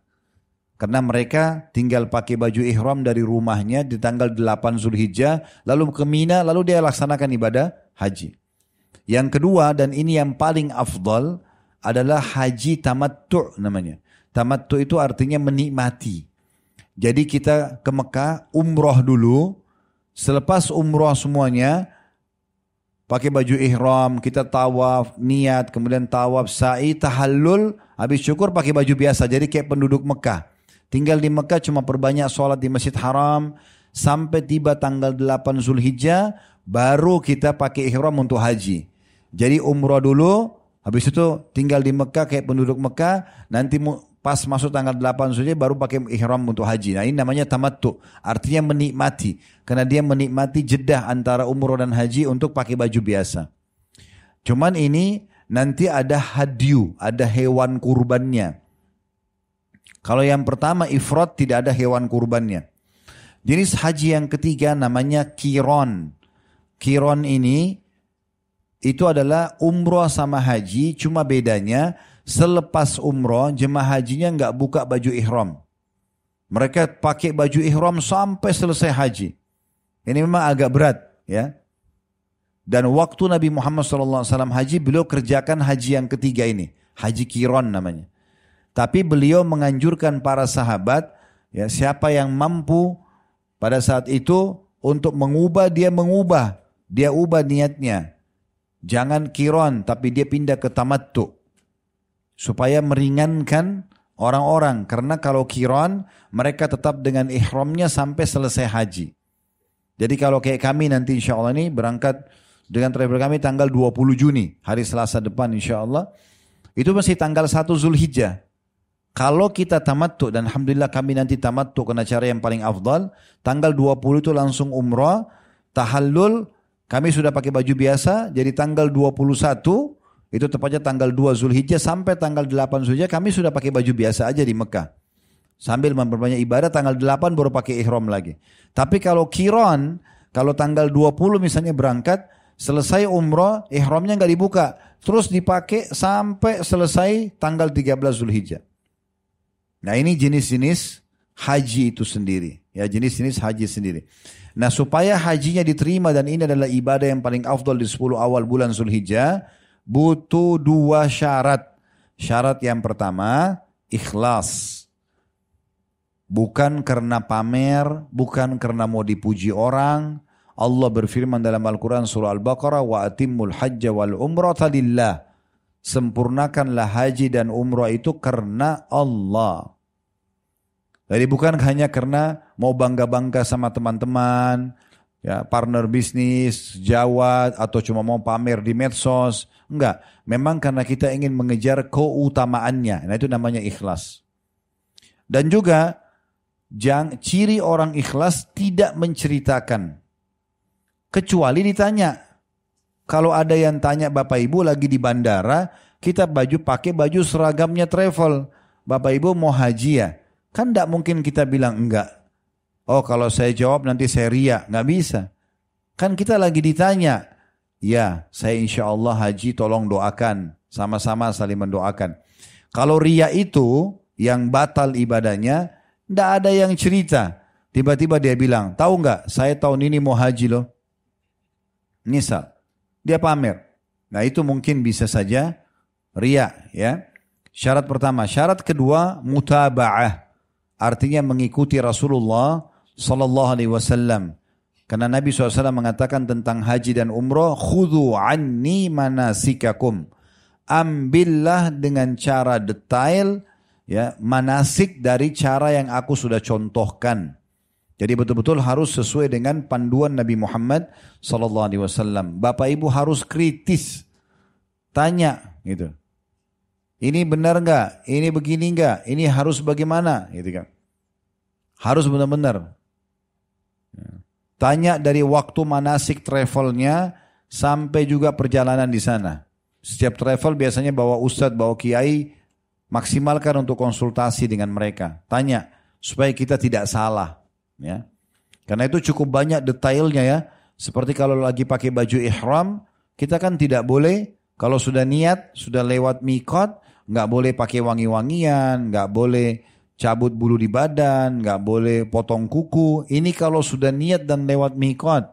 [SPEAKER 1] Karena mereka tinggal pakai baju ihram dari rumahnya di tanggal 8 Zulhijjah, lalu ke Mina, lalu dia laksanakan ibadah haji. Yang kedua dan ini yang paling afdal adalah haji tamattu namanya. Tamattu itu artinya menikmati. Jadi kita ke Mekah umroh dulu. Selepas umroh semuanya, pakai baju ihram, kita tawaf, niat, kemudian tawaf, sa'i, tahallul, habis syukur pakai baju biasa. Jadi kayak penduduk Mekah. Tinggal di Mekah cuma perbanyak sholat di Masjid Haram, sampai tiba tanggal 8 Zulhijjah, baru kita pakai ihram untuk haji. Jadi umroh dulu, habis itu tinggal di Mekah kayak penduduk Mekah, nanti pas masuk tanggal 8 saja baru pakai ihram untuk haji. Nah ini namanya tamattu, artinya menikmati. Karena dia menikmati jedah antara umroh dan haji untuk pakai baju biasa. Cuman ini nanti ada hadyu, ada hewan kurbannya. Kalau yang pertama ifrat tidak ada hewan kurbannya. Jenis haji yang ketiga namanya kiron. Kiron ini itu adalah umroh sama haji, cuma bedanya selepas umroh jemaah hajinya nggak buka baju ihram. Mereka pakai baju ihram sampai selesai haji. Ini memang agak berat ya. Dan waktu Nabi Muhammad SAW haji, beliau kerjakan haji yang ketiga ini. Haji Kiron namanya. Tapi beliau menganjurkan para sahabat, ya siapa yang mampu pada saat itu untuk mengubah, dia mengubah. Dia ubah niatnya. Jangan Kiron, tapi dia pindah ke Tamattu supaya meringankan orang-orang karena kalau kiron mereka tetap dengan ihramnya sampai selesai haji. Jadi kalau kayak kami nanti insya Allah ini berangkat dengan travel kami tanggal 20 Juni hari Selasa depan insya Allah itu masih tanggal 1 Zulhijjah. Kalau kita tamattu dan Alhamdulillah kami nanti tamattu kena cara yang paling afdal. Tanggal 20 itu langsung umrah, tahallul, kami sudah pakai baju biasa. Jadi tanggal 21 itu tepatnya tanggal 2 Zulhijjah sampai tanggal 8 Zulhijjah kami sudah pakai baju biasa aja di Mekah. Sambil memperbanyak ibadah tanggal 8 baru pakai ihram lagi. Tapi kalau kiron, kalau tanggal 20 misalnya berangkat, selesai umroh, ihramnya nggak dibuka. Terus dipakai sampai selesai tanggal 13 Zulhijjah. Nah ini jenis-jenis haji itu sendiri. ya jenis-jenis haji sendiri. Nah supaya hajinya diterima dan ini adalah ibadah yang paling afdol di 10 awal bulan Zulhijjah, butuh dua syarat. Syarat yang pertama, ikhlas. Bukan karena pamer, bukan karena mau dipuji orang. Allah berfirman dalam Al-Quran surah Al-Baqarah, wa atimul hajja wal umrata lillah. Sempurnakanlah haji dan umrah itu karena Allah. Jadi bukan hanya karena mau bangga-bangga sama teman-teman, ya partner bisnis, jawat atau cuma mau pamer di medsos. Enggak, memang karena kita ingin mengejar keutamaannya. Nah itu namanya ikhlas. Dan juga jang, ciri orang ikhlas tidak menceritakan. Kecuali ditanya. Kalau ada yang tanya Bapak Ibu lagi di bandara, kita baju pakai baju seragamnya travel. Bapak Ibu mau haji ya? Kan tidak mungkin kita bilang enggak. Oh kalau saya jawab nanti saya ria. Nggak bisa. Kan kita lagi ditanya. Ya saya insya Allah haji tolong doakan. Sama-sama saling mendoakan. Kalau ria itu yang batal ibadahnya. Tidak ada yang cerita. Tiba-tiba dia bilang, tahu nggak saya tahun ini mau haji loh. Misal, dia pamer. Nah itu mungkin bisa saja ria ya. Syarat pertama. Syarat kedua mutaba'ah. Artinya mengikuti Rasulullah Sallallahu Alaihi Wasallam. Karena Nabi SAW mengatakan tentang haji dan umroh, khudhu anni manasikakum. Ambillah dengan cara detail ya manasik dari cara yang aku sudah contohkan. Jadi betul-betul harus sesuai dengan panduan Nabi Muhammad Sallallahu Alaihi Wasallam. Bapak Ibu harus kritis, tanya gitu. Ini benar nggak? Ini begini nggak? Ini harus bagaimana? Gitu kan? Harus benar-benar. Ya. Tanya dari waktu manasik travelnya sampai juga perjalanan di sana. Setiap travel biasanya bawa ustadz, bawa kiai, maksimalkan untuk konsultasi dengan mereka. Tanya supaya kita tidak salah. Ya. Karena itu cukup banyak detailnya ya. Seperti kalau lagi pakai baju ihram, kita kan tidak boleh kalau sudah niat, sudah lewat mikot, nggak boleh pakai wangi-wangian, nggak boleh cabut bulu di badan, nggak boleh potong kuku. Ini kalau sudah niat dan lewat mikot,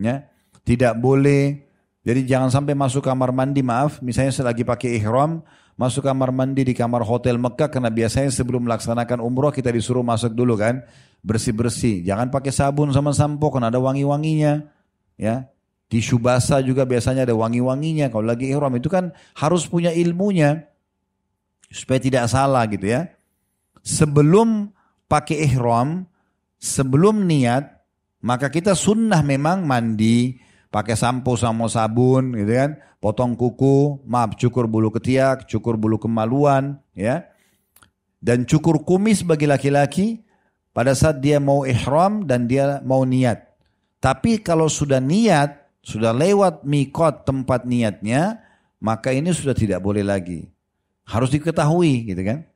[SPEAKER 1] ya tidak boleh. Jadi jangan sampai masuk kamar mandi, maaf, misalnya saya lagi pakai ihram, masuk kamar mandi di kamar hotel Mekah karena biasanya sebelum melaksanakan umroh kita disuruh masuk dulu kan, bersih-bersih. Jangan pakai sabun sama sampo karena ada wangi-wanginya, ya. Tisu basah juga biasanya ada wangi-wanginya. Kalau lagi ihram itu kan harus punya ilmunya supaya tidak salah gitu ya. Sebelum pakai ihram, sebelum niat, maka kita sunnah memang mandi, pakai sampo sama sabun gitu kan, potong kuku, maaf cukur bulu ketiak, cukur bulu kemaluan ya. Dan cukur kumis bagi laki-laki pada saat dia mau ihram dan dia mau niat. Tapi kalau sudah niat, sudah lewat mikot tempat niatnya, maka ini sudah tidak boleh lagi. Harus diketahui gitu kan.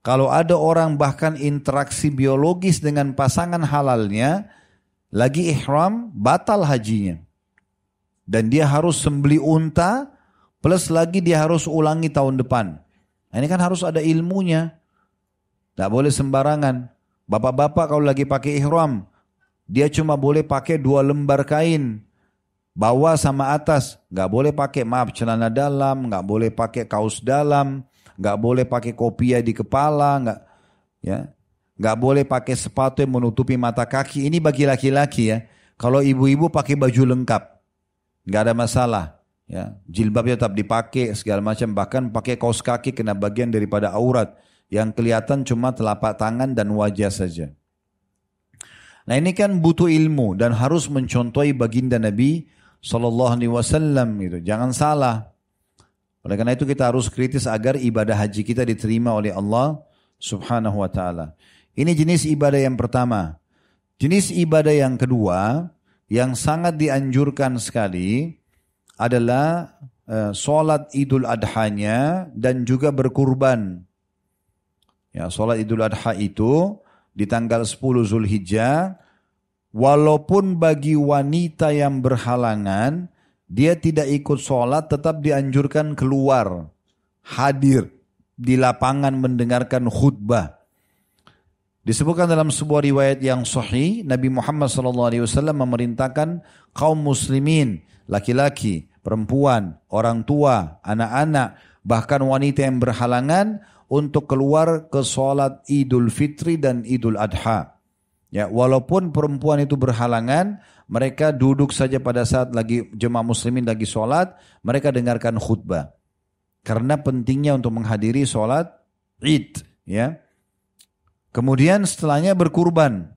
[SPEAKER 1] Kalau ada orang bahkan interaksi biologis dengan pasangan halalnya, lagi ihram, batal hajinya. Dan dia harus sembeli unta, plus lagi dia harus ulangi tahun depan. Nah, ini kan harus ada ilmunya. Tidak boleh sembarangan. Bapak-bapak kalau lagi pakai ihram, dia cuma boleh pakai dua lembar kain. Bawah sama atas. Nggak boleh pakai, maaf, celana dalam, nggak boleh pakai kaos dalam, nggak boleh pakai kopiah di kepala, nggak ya, nggak boleh pakai sepatu yang menutupi mata kaki. Ini bagi laki-laki ya. Kalau ibu-ibu pakai baju lengkap, nggak ada masalah. Ya, jilbabnya tetap dipakai segala macam. Bahkan pakai kaos kaki kena bagian daripada aurat yang kelihatan cuma telapak tangan dan wajah saja. Nah ini kan butuh ilmu dan harus mencontohi baginda Nabi Sallallahu Alaihi Wasallam gitu. Jangan salah. Oleh karena itu kita harus kritis agar ibadah haji kita diterima oleh Allah subhanahu wa ta'ala. Ini jenis ibadah yang pertama. Jenis ibadah yang kedua yang sangat dianjurkan sekali adalah sholat idul adhanya dan juga berkurban. Ya, sholat idul adha itu di tanggal 10 Zulhijjah, walaupun bagi wanita yang berhalangan, dia tidak ikut sholat tetap dianjurkan keluar hadir di lapangan mendengarkan khutbah Disebutkan dalam sebuah riwayat yang sahih, Nabi Muhammad SAW memerintahkan kaum muslimin, laki-laki, perempuan, orang tua, anak-anak, bahkan wanita yang berhalangan untuk keluar ke sholat idul fitri dan idul adha. Ya, walaupun perempuan itu berhalangan, mereka duduk saja pada saat lagi jemaah muslimin lagi sholat, mereka dengarkan khutbah. Karena pentingnya untuk menghadiri sholat id. Ya, Kemudian setelahnya berkurban.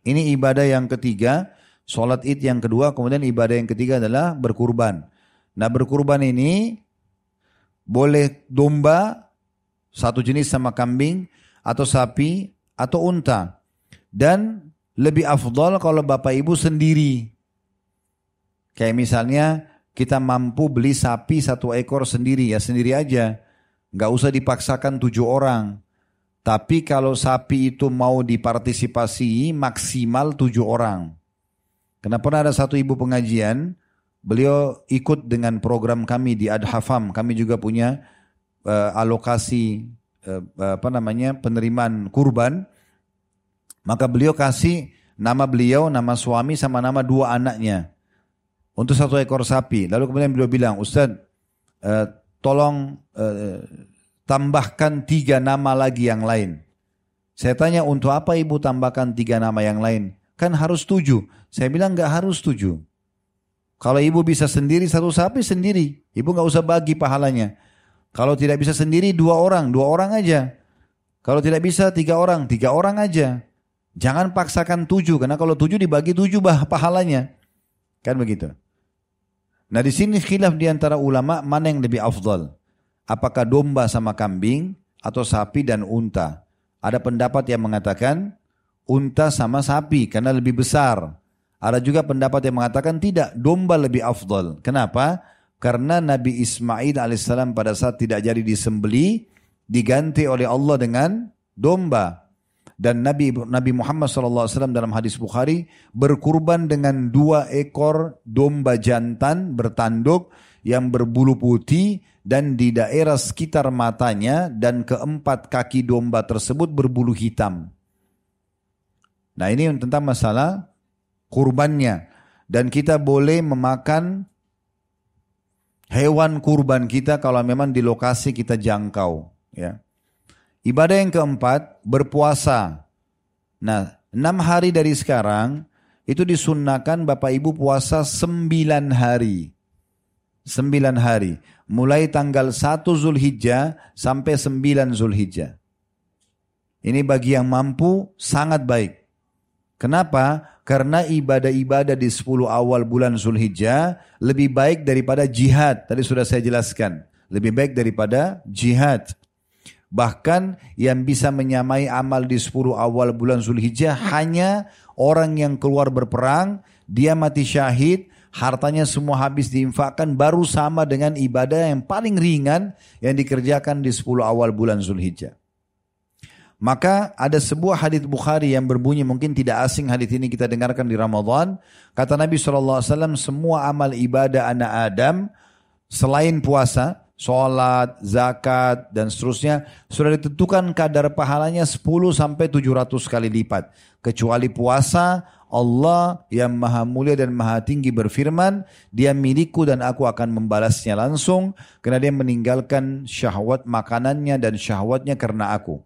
[SPEAKER 1] Ini ibadah yang ketiga, sholat id yang kedua, kemudian ibadah yang ketiga adalah berkurban. Nah berkurban ini boleh domba, satu jenis sama kambing, atau sapi, atau unta. Dan lebih afdol kalau bapak ibu sendiri. Kayak misalnya kita mampu beli sapi satu ekor sendiri, ya sendiri aja. Nggak usah dipaksakan tujuh orang. Tapi kalau sapi itu mau dipartisipasi maksimal tujuh orang. Karena pernah ada satu ibu pengajian, beliau ikut dengan program kami di Adhafam. Kami juga punya uh, alokasi uh, apa namanya penerimaan kurban. Maka beliau kasih nama beliau, nama suami sama nama dua anaknya untuk satu ekor sapi. Lalu kemudian beliau bilang, Ustaz, uh, tolong uh, tambahkan tiga nama lagi yang lain. Saya tanya untuk apa ibu tambahkan tiga nama yang lain? Kan harus tujuh. Saya bilang nggak harus tujuh. Kalau ibu bisa sendiri satu sapi sendiri, ibu nggak usah bagi pahalanya. Kalau tidak bisa sendiri dua orang, dua orang aja. Kalau tidak bisa tiga orang, tiga orang aja. Jangan paksakan tujuh, karena kalau tujuh dibagi tujuh bah pahalanya. Kan begitu. Nah di sini khilaf di antara ulama mana yang lebih afdal apakah domba sama kambing atau sapi dan unta. Ada pendapat yang mengatakan unta sama sapi karena lebih besar. Ada juga pendapat yang mengatakan tidak, domba lebih afdal. Kenapa? Karena Nabi Ismail alaihissalam pada saat tidak jadi disembeli, diganti oleh Allah dengan domba. Dan Nabi Nabi Muhammad SAW dalam hadis Bukhari berkurban dengan dua ekor domba jantan bertanduk yang berbulu putih dan di daerah sekitar matanya dan keempat kaki domba tersebut berbulu hitam. Nah ini tentang masalah kurbannya. Dan kita boleh memakan hewan kurban kita kalau memang di lokasi kita jangkau. Ya. Ibadah yang keempat, berpuasa. Nah, enam hari dari sekarang, itu disunnahkan Bapak Ibu puasa sembilan hari. Sembilan hari mulai tanggal 1 Zulhijjah sampai 9 Zulhijjah. Ini bagi yang mampu sangat baik. Kenapa? Karena ibadah-ibadah di 10 awal bulan Zulhijjah lebih baik daripada jihad. Tadi sudah saya jelaskan. Lebih baik daripada jihad. Bahkan yang bisa menyamai amal di 10 awal bulan Zulhijjah hanya orang yang keluar berperang, dia mati syahid, hartanya semua habis diinfakkan baru sama dengan ibadah yang paling ringan yang dikerjakan di 10 awal bulan Zulhijjah. Maka ada sebuah hadis Bukhari yang berbunyi mungkin tidak asing hadis ini kita dengarkan di Ramadan. Kata Nabi SAW semua amal ibadah anak Adam selain puasa, sholat, zakat dan seterusnya sudah ditentukan kadar pahalanya 10 sampai 700 kali lipat. Kecuali puasa, Allah yang maha mulia dan maha tinggi berfirman, dia milikku dan aku akan membalasnya langsung karena dia meninggalkan syahwat makanannya dan syahwatnya karena aku.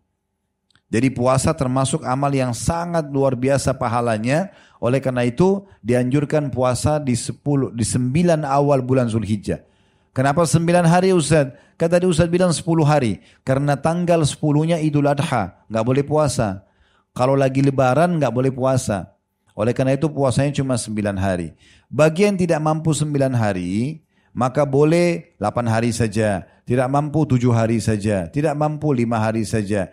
[SPEAKER 1] Jadi puasa termasuk amal yang sangat luar biasa pahalanya. Oleh karena itu dianjurkan puasa di 10 di 9 awal bulan Zulhijjah. Kenapa 9 hari Ustaz? Kata tadi Ustaz bilang 10 hari. Karena tanggal 10-nya Idul Adha, nggak boleh puasa. Kalau lagi lebaran nggak boleh puasa. Oleh karena itu puasanya cuma 9 hari. Bagi yang tidak mampu 9 hari, maka boleh 8 hari saja. Tidak mampu 7 hari saja. Tidak mampu 5 hari saja.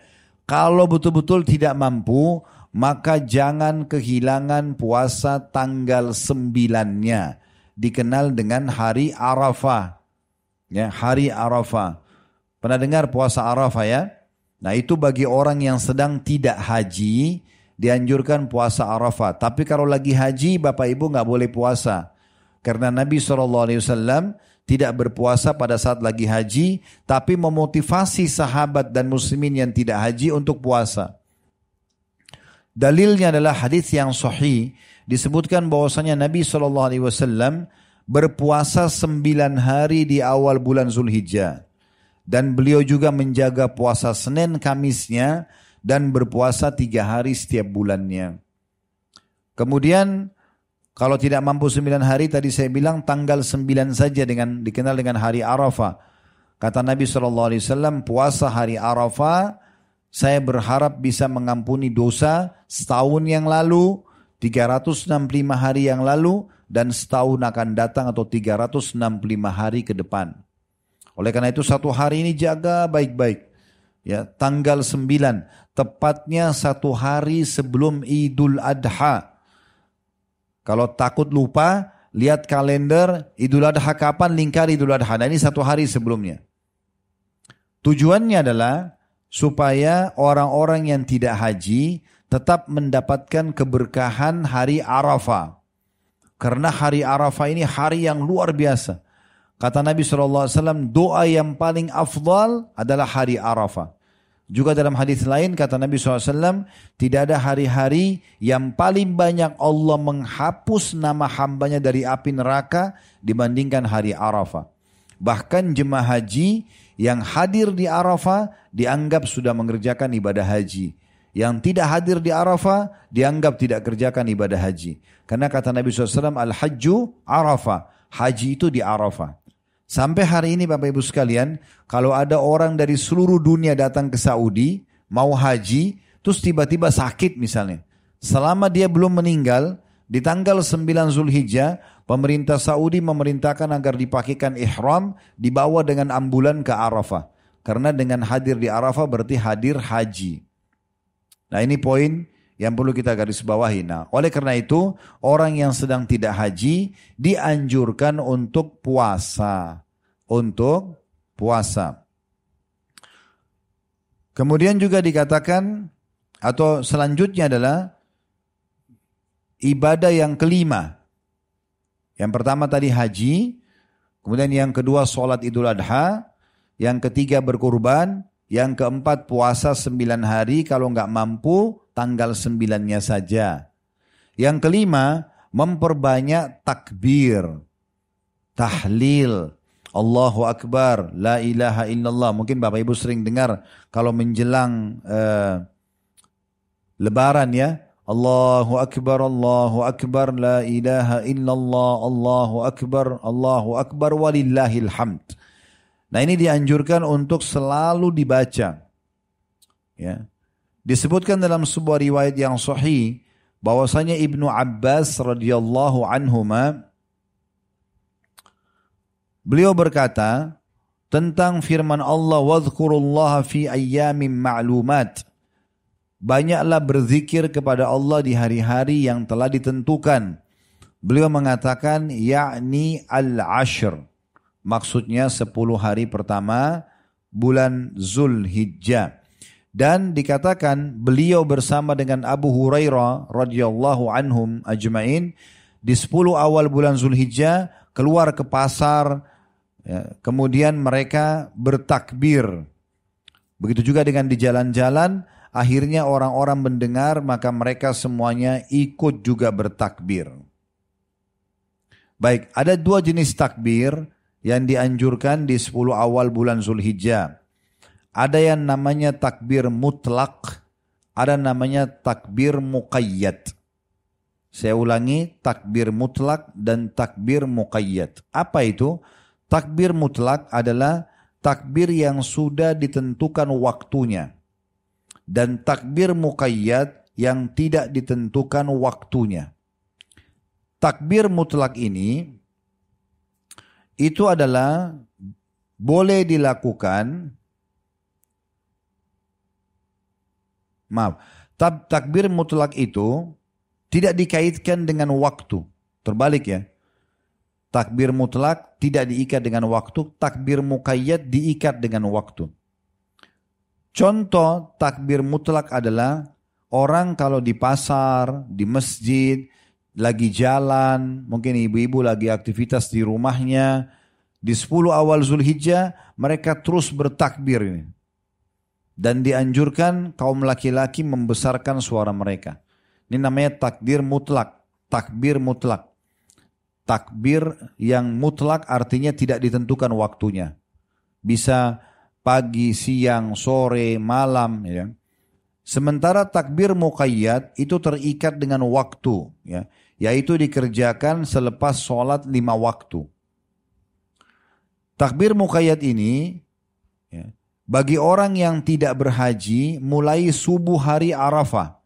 [SPEAKER 1] Kalau betul-betul tidak mampu, maka jangan kehilangan puasa tanggal 9-nya. Dikenal dengan hari Arafah. Ya, hari Arafah. Pernah dengar puasa Arafah ya? Nah itu bagi orang yang sedang tidak haji, dianjurkan puasa Arafah. Tapi kalau lagi haji, Bapak Ibu nggak boleh puasa. Karena Nabi SAW tidak berpuasa pada saat lagi haji, tapi memotivasi sahabat dan muslimin yang tidak haji untuk puasa. Dalilnya adalah hadis yang sahih disebutkan bahwasanya Nabi Wasallam berpuasa sembilan hari di awal bulan Zulhijjah dan beliau juga menjaga puasa Senin Kamisnya dan berpuasa tiga hari setiap bulannya. Kemudian kalau tidak mampu sembilan hari tadi saya bilang tanggal sembilan saja dengan dikenal dengan hari Arafah. Kata Nabi SAW puasa hari Arafah saya berharap bisa mengampuni dosa setahun yang lalu, 365 hari yang lalu, dan setahun akan datang atau 365 hari ke depan. Oleh karena itu satu hari ini jaga baik-baik. Ya, tanggal 9, tepatnya satu hari sebelum Idul Adha. Kalau takut lupa, lihat kalender Idul Adha kapan, lingkar Idul Adha. Nah ini satu hari sebelumnya. Tujuannya adalah supaya orang-orang yang tidak haji tetap mendapatkan keberkahan hari Arafah. Karena hari Arafah ini hari yang luar biasa. Kata Nabi SAW, doa yang paling afdal adalah hari Arafah. Juga dalam hadis lain kata Nabi SAW, tidak ada hari-hari yang paling banyak Allah menghapus nama hambanya dari api neraka dibandingkan hari Arafah. Bahkan jemaah haji yang hadir di Arafah dianggap sudah mengerjakan ibadah haji. Yang tidak hadir di Arafah dianggap tidak kerjakan ibadah haji. Karena kata Nabi SAW, Al-Hajju Arafah. Haji itu di Arafah. Sampai hari ini Bapak Ibu sekalian, kalau ada orang dari seluruh dunia datang ke Saudi, mau haji, terus tiba-tiba sakit misalnya. Selama dia belum meninggal, di tanggal 9 Zulhijjah, pemerintah Saudi memerintahkan agar dipakaikan ihram, dibawa dengan ambulan ke Arafah. Karena dengan hadir di Arafah berarti hadir haji. Nah ini poin yang perlu kita garis bawahi. Nah, oleh karena itu orang yang sedang tidak haji dianjurkan untuk puasa. Untuk puasa. Kemudian juga dikatakan atau selanjutnya adalah ibadah yang kelima. Yang pertama tadi haji, kemudian yang kedua sholat idul adha, yang ketiga berkurban, yang keempat puasa sembilan hari kalau nggak mampu tanggal sembilannya saja. Yang kelima memperbanyak takbir, tahlil, Allahu Akbar, La ilaha illallah. Mungkin Bapak Ibu sering dengar kalau menjelang uh, Lebaran ya, Allahu Akbar, Allahu Akbar, La ilaha illallah, Allahu Akbar, Allahu Akbar, walillahil hamd. Nah ini dianjurkan untuk selalu dibaca. Ya. Disebutkan dalam sebuah riwayat yang sahih bahwasanya Ibnu Abbas radhiyallahu anhuma beliau berkata tentang firman Allah wadhkurullaha fi ayyamin ma'lumat banyaklah berzikir kepada Allah di hari-hari yang telah ditentukan. Beliau mengatakan yakni al-ashr. Maksudnya 10 hari pertama bulan Zulhijjah. Dan dikatakan beliau bersama dengan Abu Hurairah radhiyallahu anhum ajmain di 10 awal bulan Zulhijjah keluar ke pasar ya, kemudian mereka bertakbir. Begitu juga dengan di jalan-jalan Akhirnya orang-orang mendengar maka mereka semuanya ikut juga bertakbir. Baik, ada dua jenis takbir yang dianjurkan di 10 awal bulan Zulhijjah. Ada yang namanya takbir mutlak, ada namanya takbir muqayyad. Saya ulangi, takbir mutlak dan takbir muqayyad. Apa itu? Takbir mutlak adalah takbir yang sudah ditentukan waktunya dan takbir muqayyad yang tidak ditentukan waktunya. Takbir mutlak ini itu adalah boleh dilakukan. Maaf. Takbir mutlak itu tidak dikaitkan dengan waktu. Terbalik ya. Takbir mutlak tidak diikat dengan waktu takbir muqayyad diikat dengan waktu. Contoh takbir mutlak adalah orang kalau di pasar, di masjid, lagi jalan, mungkin ibu-ibu lagi aktivitas di rumahnya, di 10 awal Zulhijjah mereka terus bertakbir ini. Dan dianjurkan kaum laki-laki membesarkan suara mereka. Ini namanya takbir mutlak. Takbir mutlak. Takbir yang mutlak artinya tidak ditentukan waktunya. Bisa pagi, siang, sore, malam. Ya. Sementara takbir muqayyad itu terikat dengan waktu. Ya, yaitu dikerjakan selepas sholat lima waktu. Takbir muqayyad ini ya, bagi orang yang tidak berhaji mulai subuh hari Arafah.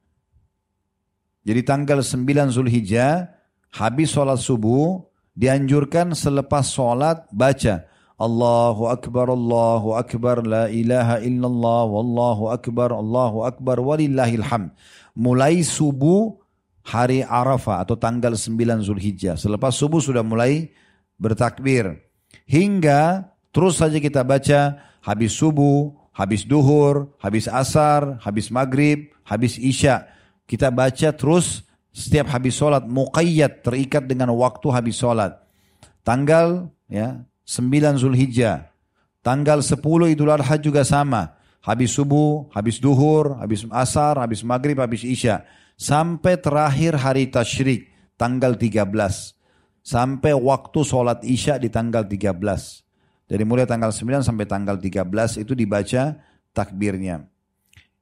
[SPEAKER 1] Jadi tanggal 9 Zulhijjah habis sholat subuh dianjurkan selepas sholat baca Allahu Akbar, Allahu Akbar, la ilaha illallah, wallahu Akbar, Allahu Akbar, walillahil hamd. Mulai subuh hari Arafah atau tanggal 9 Zulhijjah. Selepas subuh sudah mulai bertakbir. Hingga terus saja kita baca habis subuh, habis duhur, habis asar, habis maghrib, habis isya. Kita baca terus setiap habis sholat muqayyad terikat dengan waktu habis sholat. Tanggal ya 9 Zulhijjah. Tanggal 10 Idul Adha juga sama. Habis subuh, habis duhur, habis asar, habis maghrib, habis isya. Sampai terakhir hari tasyrik, tanggal 13. Sampai waktu sholat isya di tanggal 13. Dari mulai tanggal 9 sampai tanggal 13 itu dibaca takbirnya.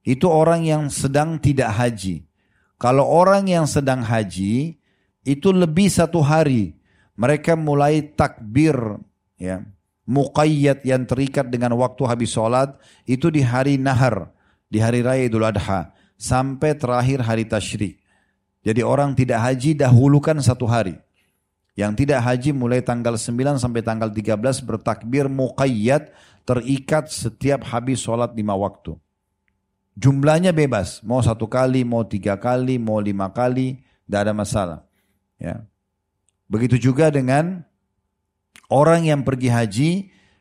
[SPEAKER 1] Itu orang yang sedang tidak haji. Kalau orang yang sedang haji, itu lebih satu hari. Mereka mulai takbir ya muqayyad yang terikat dengan waktu habis sholat itu di hari nahar, di hari raya Idul Adha sampai terakhir hari tasyrik. Jadi orang tidak haji dahulukan satu hari. Yang tidak haji mulai tanggal 9 sampai tanggal 13 bertakbir muqayyad terikat setiap habis sholat lima waktu. Jumlahnya bebas, mau satu kali, mau tiga kali, mau lima kali, tidak ada masalah. Ya. Begitu juga dengan Orang yang pergi haji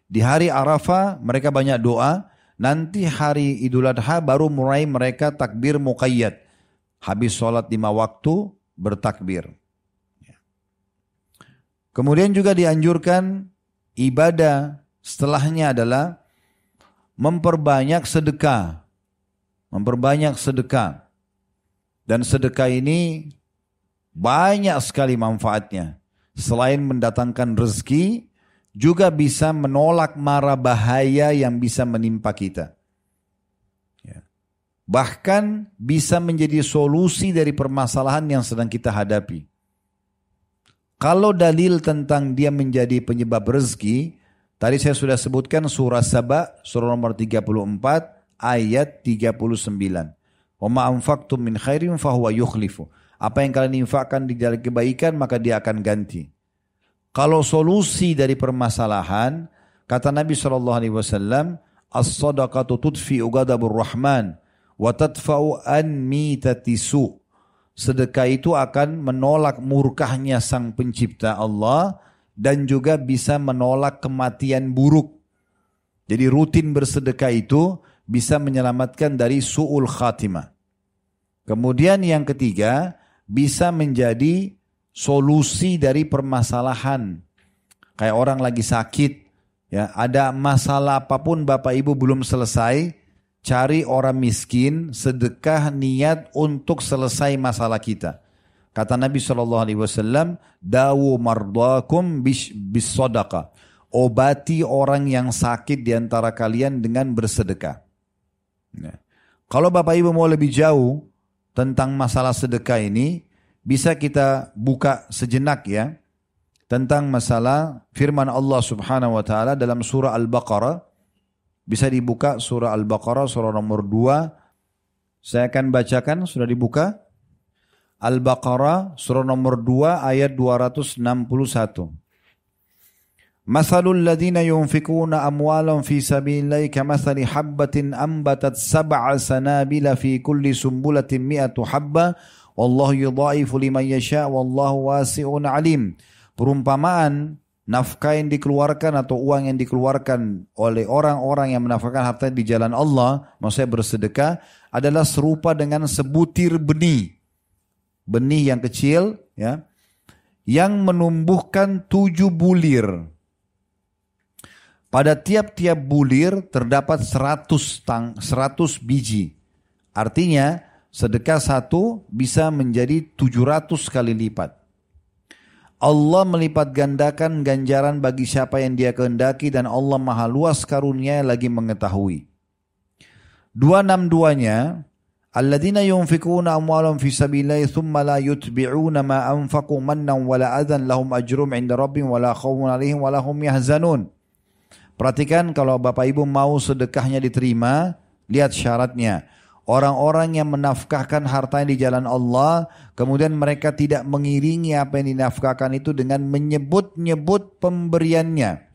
[SPEAKER 1] di hari Arafah mereka banyak doa. Nanti hari Idul Adha baru mulai mereka takbir muqayyad. Habis sholat lima waktu bertakbir. Ya. Kemudian juga dianjurkan ibadah setelahnya adalah memperbanyak sedekah. Memperbanyak sedekah. Dan sedekah ini banyak sekali manfaatnya selain mendatangkan rezeki, juga bisa menolak mara bahaya yang bisa menimpa kita. Ya. Bahkan bisa menjadi solusi dari permasalahan yang sedang kita hadapi. Kalau dalil tentang dia menjadi penyebab rezeki, tadi saya sudah sebutkan surah Saba, surah nomor 34, ayat 39. Wa ma'amfaktum min khairin fahuwa yukhlifu. Apa yang kalian infakkan di jalan kebaikan maka dia akan ganti. Kalau solusi dari permasalahan, kata Nabi Shallallahu Alaihi Wasallam, as-sadaqatu tudfi ugadabur rahman wa tadfa'u an mitatisu. Sedekah itu akan menolak murkahnya sang pencipta Allah dan juga bisa menolak kematian buruk. Jadi rutin bersedekah itu bisa menyelamatkan dari su'ul khatimah. Kemudian yang ketiga, bisa menjadi solusi dari permasalahan. Kayak orang lagi sakit, ya ada masalah apa pun Bapak Ibu belum selesai, cari orang miskin, sedekah niat untuk selesai masalah kita. Kata Nabi Shallallahu Alaihi Wasallam, dawu mardakum bis, bis sodaka. Obati orang yang sakit di antara kalian dengan bersedekah. Ya. Kalau Bapak Ibu mau lebih jauh, tentang masalah sedekah ini bisa kita buka sejenak ya tentang masalah firman Allah Subhanahu wa taala dalam surah Al-Baqarah. Bisa dibuka surah Al-Baqarah surah nomor 2. Saya akan bacakan sudah dibuka. Al-Baqarah surah nomor 2 ayat 261. مثل الذين ينفقون أموالهم في سبيل الله كمثل حبة أنبتت سبع سنابل في كل سنبلة مئة حبة Wallahu yudhaifu liman yasha wallahu wasi'un alim. Perumpamaan nafkah yang dikeluarkan atau uang yang dikeluarkan oleh orang-orang yang menafkahkan harta di jalan Allah, maksudnya bersedekah, adalah serupa dengan sebutir benih. Benih yang kecil, ya, yang menumbuhkan tujuh bulir. Pada tiap-tiap bulir terdapat 100 tang, 100 biji. Artinya sedekah satu bisa menjadi 700 kali lipat. Allah melipat gandakan ganjaran bagi siapa yang dia kehendaki dan Allah maha luas karunia lagi mengetahui. 262-nya Alladzina yunfikuna amwalahum fi sabilillahi thumma la yutbi'una ma anfaqu mannan wala adhan lahum ajrum 'inda rabbihim wala khawfun 'alaihim wala hum yahzanun. Perhatikan kalau Bapak Ibu mau sedekahnya diterima, lihat syaratnya. Orang-orang yang menafkahkan hartanya di jalan Allah, kemudian mereka tidak mengiringi apa yang dinafkahkan itu dengan menyebut-nyebut pemberiannya.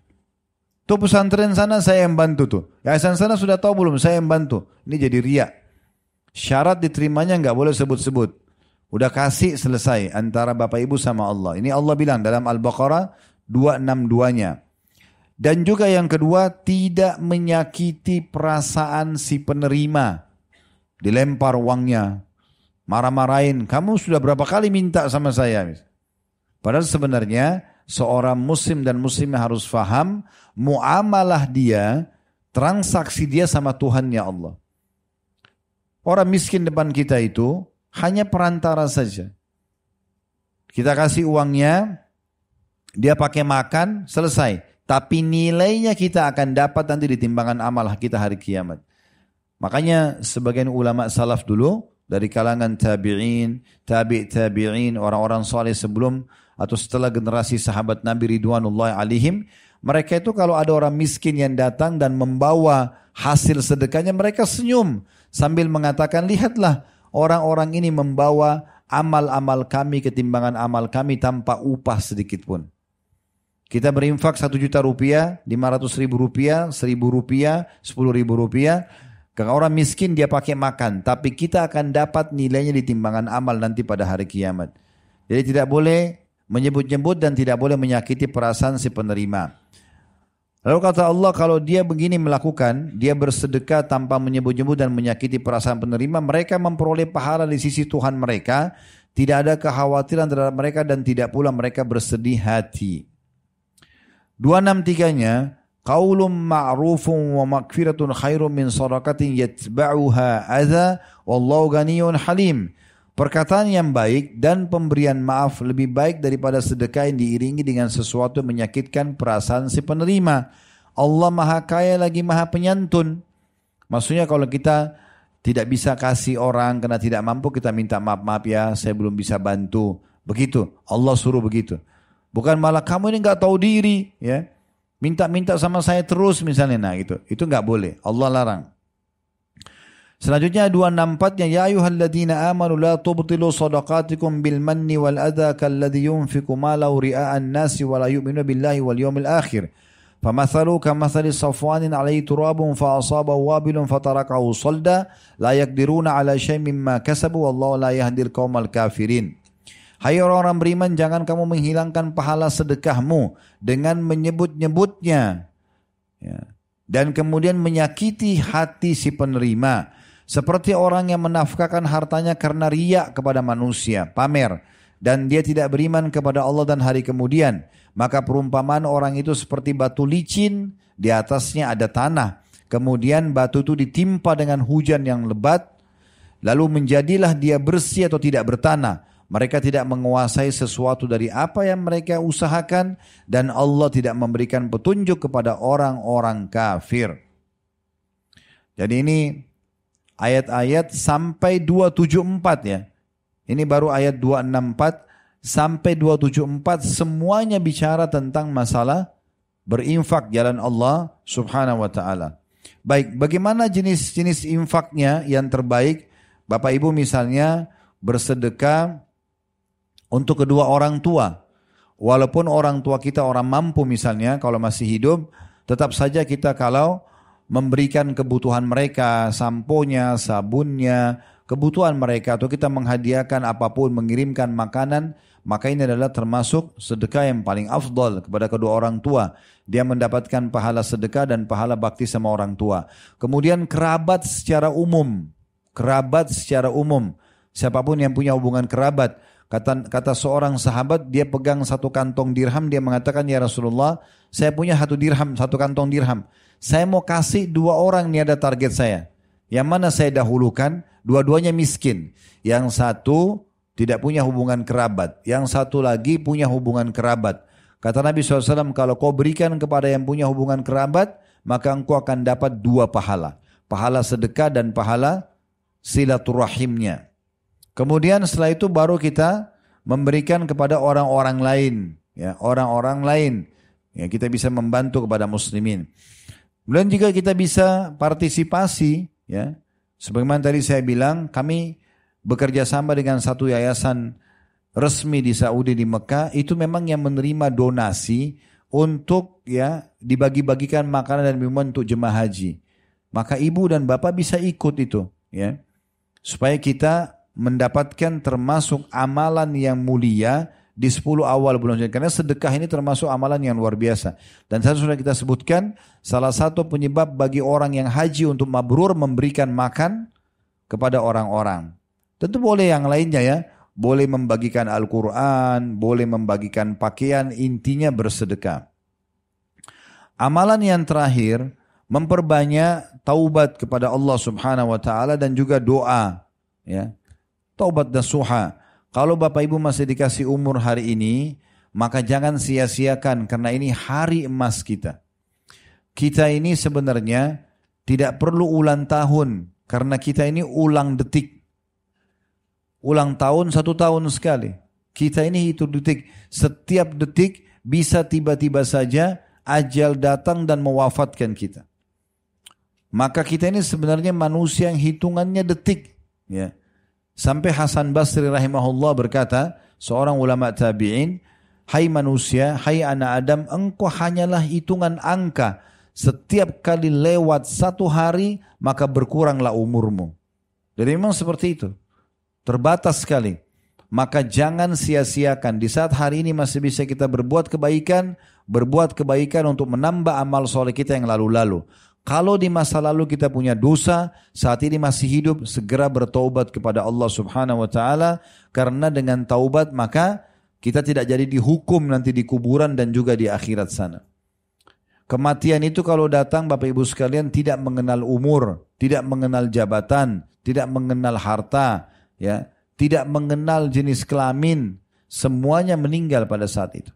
[SPEAKER 1] Tuh pesantren sana saya yang bantu tuh. Yayasan sana sudah tahu belum saya yang bantu. Ini jadi riak. Syarat diterimanya nggak boleh sebut-sebut. Udah kasih selesai antara Bapak Ibu sama Allah. Ini Allah bilang dalam Al-Baqarah 262-nya. Dan juga yang kedua tidak menyakiti perasaan si penerima dilempar uangnya, marah-marahin, kamu sudah berapa kali minta sama saya? Padahal sebenarnya seorang muslim dan muslimah harus faham muamalah dia, transaksi dia sama Tuhannya Allah. Orang miskin depan kita itu hanya perantara saja. Kita kasih uangnya, dia pakai makan, selesai. Tapi nilainya kita akan dapat nanti di timbangan amal kita hari kiamat. Makanya sebagian ulama salaf dulu dari kalangan tabi'in, tabi' tabi'in, orang-orang soleh sebelum atau setelah generasi sahabat Nabi Ridwanullah alaihim, mereka itu kalau ada orang miskin yang datang dan membawa hasil sedekahnya, mereka senyum sambil mengatakan, lihatlah orang-orang ini membawa amal-amal kami ketimbangan amal kami tanpa upah sedikit pun. Kita berinfak satu juta rupiah, lima ratus ribu rupiah, seribu rupiah, sepuluh ribu rupiah, kalau orang miskin dia pakai makan, tapi kita akan dapat nilainya di timbangan amal nanti pada hari kiamat. Jadi tidak boleh menyebut-nyebut dan tidak boleh menyakiti perasaan si penerima. Lalu kata Allah kalau dia begini melakukan, dia bersedekah tanpa menyebut-nyebut dan menyakiti perasaan penerima, mereka memperoleh pahala di sisi Tuhan mereka, tidak ada kekhawatiran terhadap mereka dan tidak pula mereka bersedih hati. 263-nya, Qaulun ma'rufun wa makfiratun khairun min sadaqatin yatba'uha adha wallahu ganiyun halim. Perkataan yang baik dan pemberian maaf lebih baik daripada sedekah yang diiringi dengan sesuatu yang menyakitkan perasaan si penerima. Allah maha kaya lagi maha penyantun. Maksudnya kalau kita tidak bisa kasih orang karena tidak mampu kita minta maaf maaf ya saya belum bisa bantu. Begitu Allah suruh begitu. Bukan malah kamu ini nggak tahu diri ya. Minta-minta sama saya terus misalnya nah gitu. Itu nggak boleh. Allah larang. Selanjutnya 264-nya ya ayyuhalladzina amanu la tubtilu sadaqatikum bil manni wal adha kalladhi yunfiqu malahu ria'an nasi wa la yu'minu billahi wal yawmil akhir. فمثلوا كمثل صفوان عليه تراب فأصابه وابل فتركه صلدا لا يقدرون على شيء مما كسبوا والله لا يهدي القوم الكافرين Hai orang-orang beriman, jangan kamu menghilangkan pahala sedekahmu dengan menyebut-nyebutnya. Ya. Dan kemudian menyakiti hati si penerima. Seperti orang yang menafkahkan hartanya karena riak kepada manusia, pamer. Dan dia tidak beriman kepada Allah dan hari kemudian. Maka perumpamaan orang itu seperti batu licin, di atasnya ada tanah. Kemudian batu itu ditimpa dengan hujan yang lebat. Lalu menjadilah dia bersih atau tidak bertanah mereka tidak menguasai sesuatu dari apa yang mereka usahakan dan Allah tidak memberikan petunjuk kepada orang-orang kafir. Jadi ini ayat-ayat sampai 274 ya. Ini baru ayat 264 sampai 274 semuanya bicara tentang masalah berinfak jalan Allah Subhanahu wa taala. Baik, bagaimana jenis-jenis infaknya yang terbaik? Bapak Ibu misalnya bersedekah untuk kedua orang tua. Walaupun orang tua kita orang mampu misalnya kalau masih hidup, tetap saja kita kalau memberikan kebutuhan mereka, samponya, sabunnya, kebutuhan mereka atau kita menghadiahkan apa pun, mengirimkan makanan, maka ini adalah termasuk sedekah yang paling afdol kepada kedua orang tua. Dia mendapatkan pahala sedekah dan pahala bakti sama orang tua. Kemudian kerabat secara umum, kerabat secara umum, siapa pun yang punya hubungan kerabat, Kata, kata seorang sahabat, dia pegang satu kantong dirham, dia mengatakan, Ya Rasulullah, saya punya satu dirham, satu kantong dirham. Saya mau kasih dua orang, ini ada target saya. Yang mana saya dahulukan? Dua-duanya miskin. Yang satu tidak punya hubungan kerabat. Yang satu lagi punya hubungan kerabat. Kata Nabi SAW, kalau kau berikan kepada yang punya hubungan kerabat, maka engkau akan dapat dua pahala. Pahala sedekah dan pahala silaturahimnya. Kemudian setelah itu baru kita memberikan kepada orang-orang lain. ya Orang-orang lain. Ya, kita bisa membantu kepada muslimin. Kemudian juga kita bisa partisipasi. ya Sebagaimana tadi saya bilang, kami bekerja sama dengan satu yayasan resmi di Saudi di Mekah itu memang yang menerima donasi untuk ya dibagi-bagikan makanan dan minuman untuk jemaah haji. Maka ibu dan bapak bisa ikut itu ya. Supaya kita mendapatkan termasuk amalan yang mulia di 10 awal bulan Ramadan. Karena sedekah ini termasuk amalan yang luar biasa. Dan saya sudah kita sebutkan, salah satu penyebab bagi orang yang haji untuk mabrur memberikan makan kepada orang-orang. Tentu boleh yang lainnya ya boleh membagikan Al-Quran, boleh membagikan pakaian, intinya bersedekah. Amalan yang terakhir, memperbanyak taubat kepada Allah subhanahu wa ta'ala dan juga doa. Ya. Taubat dan suha. Kalau Bapak Ibu masih dikasih umur hari ini, maka jangan sia-siakan karena ini hari emas kita. Kita ini sebenarnya tidak perlu ulang tahun karena kita ini ulang detik ulang tahun satu tahun sekali. Kita ini hitung detik. Setiap detik bisa tiba-tiba saja ajal datang dan mewafatkan kita. Maka kita ini sebenarnya manusia yang hitungannya detik. Ya. Sampai Hasan Basri rahimahullah berkata, seorang ulama tabi'in, Hai manusia, hai anak Adam, engkau hanyalah hitungan angka. Setiap kali lewat satu hari, maka berkuranglah umurmu. Jadi memang seperti itu. Terbatas sekali. Maka jangan sia-siakan. Di saat hari ini masih bisa kita berbuat kebaikan, berbuat kebaikan untuk menambah amal soleh kita yang lalu-lalu. Kalau di masa lalu kita punya dosa, saat ini masih hidup, segera bertaubat kepada Allah Subhanahu wa taala karena dengan taubat maka kita tidak jadi dihukum nanti di kuburan dan juga di akhirat sana. Kematian itu kalau datang Bapak Ibu sekalian tidak mengenal umur, tidak mengenal jabatan, tidak mengenal harta, ya tidak mengenal jenis kelamin, semuanya meninggal pada saat itu.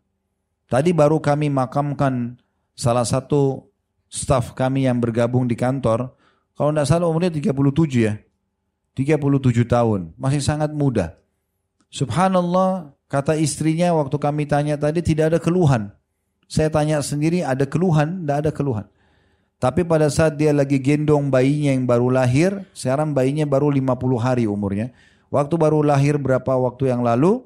[SPEAKER 1] Tadi baru kami makamkan salah satu staf kami yang bergabung di kantor, kalau tidak salah umurnya 37 ya. 37 tahun, masih sangat muda. Subhanallah, kata istrinya waktu kami tanya tadi tidak ada keluhan. Saya tanya sendiri ada keluhan, tidak ada keluhan. Tapi pada saat dia lagi gendong bayinya yang baru lahir, sekarang bayinya baru 50 hari umurnya. Waktu baru lahir berapa waktu yang lalu,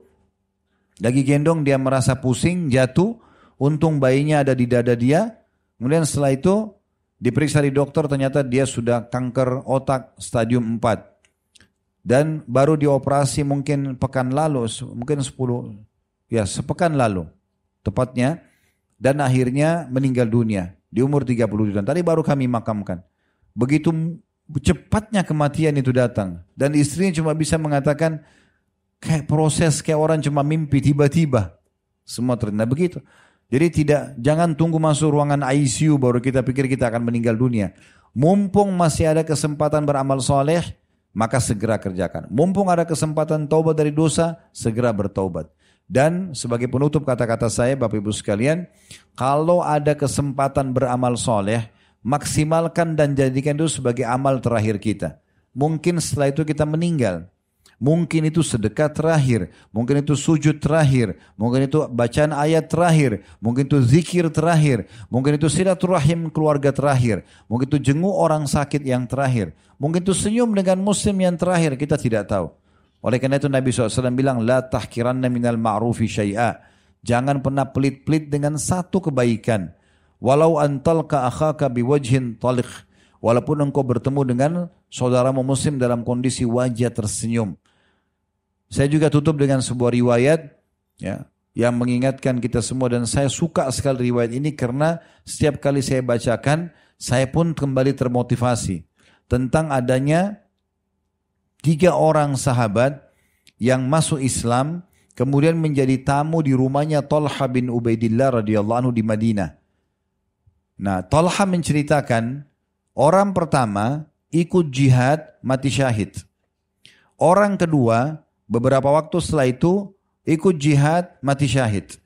[SPEAKER 1] lagi gendong dia merasa pusing, jatuh, untung bayinya ada di dada dia. Kemudian setelah itu diperiksa di dokter ternyata dia sudah kanker otak stadium 4. Dan baru dioperasi mungkin pekan lalu, mungkin 10, ya sepekan lalu tepatnya. Dan akhirnya meninggal dunia di umur 30 tahun. Tadi baru kami makamkan. Begitu cepatnya kematian itu datang. Dan istrinya cuma bisa mengatakan, kayak proses kayak orang cuma mimpi tiba-tiba. Semua ternyata begitu. Jadi tidak jangan tunggu masuk ruangan ICU baru kita pikir kita akan meninggal dunia. Mumpung masih ada kesempatan beramal soleh, maka segera kerjakan. Mumpung ada kesempatan taubat dari dosa, segera bertaubat. Dan sebagai penutup kata-kata saya, Bapak Ibu sekalian, kalau ada kesempatan beramal soleh, maksimalkan dan jadikan itu sebagai amal terakhir kita. Mungkin setelah itu kita meninggal. Mungkin itu sedekah terakhir, mungkin itu sujud terakhir, mungkin itu bacaan ayat terakhir, mungkin itu zikir terakhir, mungkin itu silaturahim keluarga terakhir, mungkin itu jenguk orang sakit yang terakhir, mungkin itu senyum dengan muslim yang terakhir, kita tidak tahu. Oleh karena itu Nabi SAW bilang, La tahkiranna minal ma'rufi syai'a. Jangan pernah pelit-pelit dengan satu kebaikan. Walau antalka akhaka biwajhin talik. Walaupun engkau bertemu dengan saudaramu muslim dalam kondisi wajah tersenyum. Saya juga tutup dengan sebuah riwayat ya, yang mengingatkan kita semua dan saya suka sekali riwayat ini karena setiap kali saya bacakan saya pun kembali termotivasi tentang adanya tiga orang sahabat yang masuk Islam kemudian menjadi tamu di rumahnya Talha bin Ubaidillah radhiyallahu anhu di Madinah. Nah, Talha menceritakan orang pertama ikut jihad mati syahid. Orang kedua, beberapa waktu setelah itu ikut jihad mati syahid.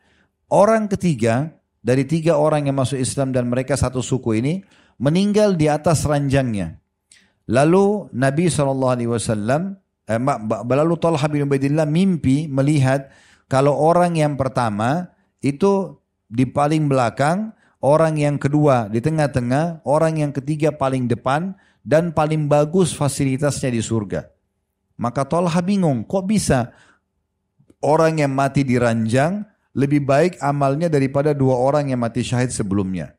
[SPEAKER 1] Orang ketiga dari tiga orang yang masuk Islam dan mereka satu suku ini meninggal di atas ranjangnya. Lalu Nabi SAW, eh, lalu Talha bin Ubaidillah mimpi melihat kalau orang yang pertama itu di paling belakang, orang yang kedua di tengah-tengah, orang yang ketiga paling depan, dan paling bagus fasilitasnya di surga. Maka Tolha bingung, kok bisa orang yang mati di ranjang lebih baik amalnya daripada dua orang yang mati syahid sebelumnya.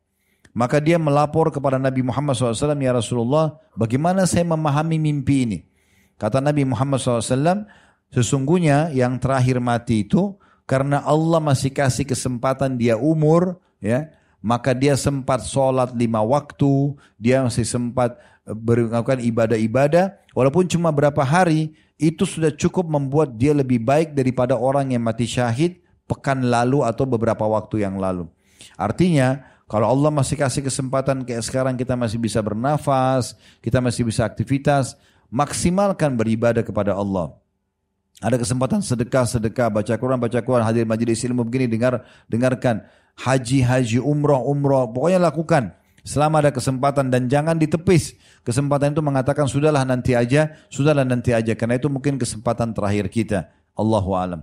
[SPEAKER 1] Maka dia melapor kepada Nabi Muhammad SAW, Ya Rasulullah, bagaimana saya memahami mimpi ini? Kata Nabi Muhammad SAW, sesungguhnya yang terakhir mati itu karena Allah masih kasih kesempatan dia umur, ya, maka dia sempat sholat lima waktu, dia masih sempat melakukan ibadah-ibadah, walaupun cuma berapa hari, itu sudah cukup membuat dia lebih baik daripada orang yang mati syahid pekan lalu atau beberapa waktu yang lalu. Artinya, kalau Allah masih kasih kesempatan kayak sekarang kita masih bisa bernafas, kita masih bisa aktivitas, maksimalkan beribadah kepada Allah. Ada kesempatan sedekah, sedekah, baca Quran, baca Quran, hadir majelis ilmu begini, dengar, dengarkan. Haji, haji, umroh, umroh, pokoknya lakukan. Selama ada kesempatan dan jangan ditepis. Kesempatan itu mengatakan sudahlah nanti aja, sudahlah nanti aja. Karena itu mungkin kesempatan terakhir kita. Allahu alam.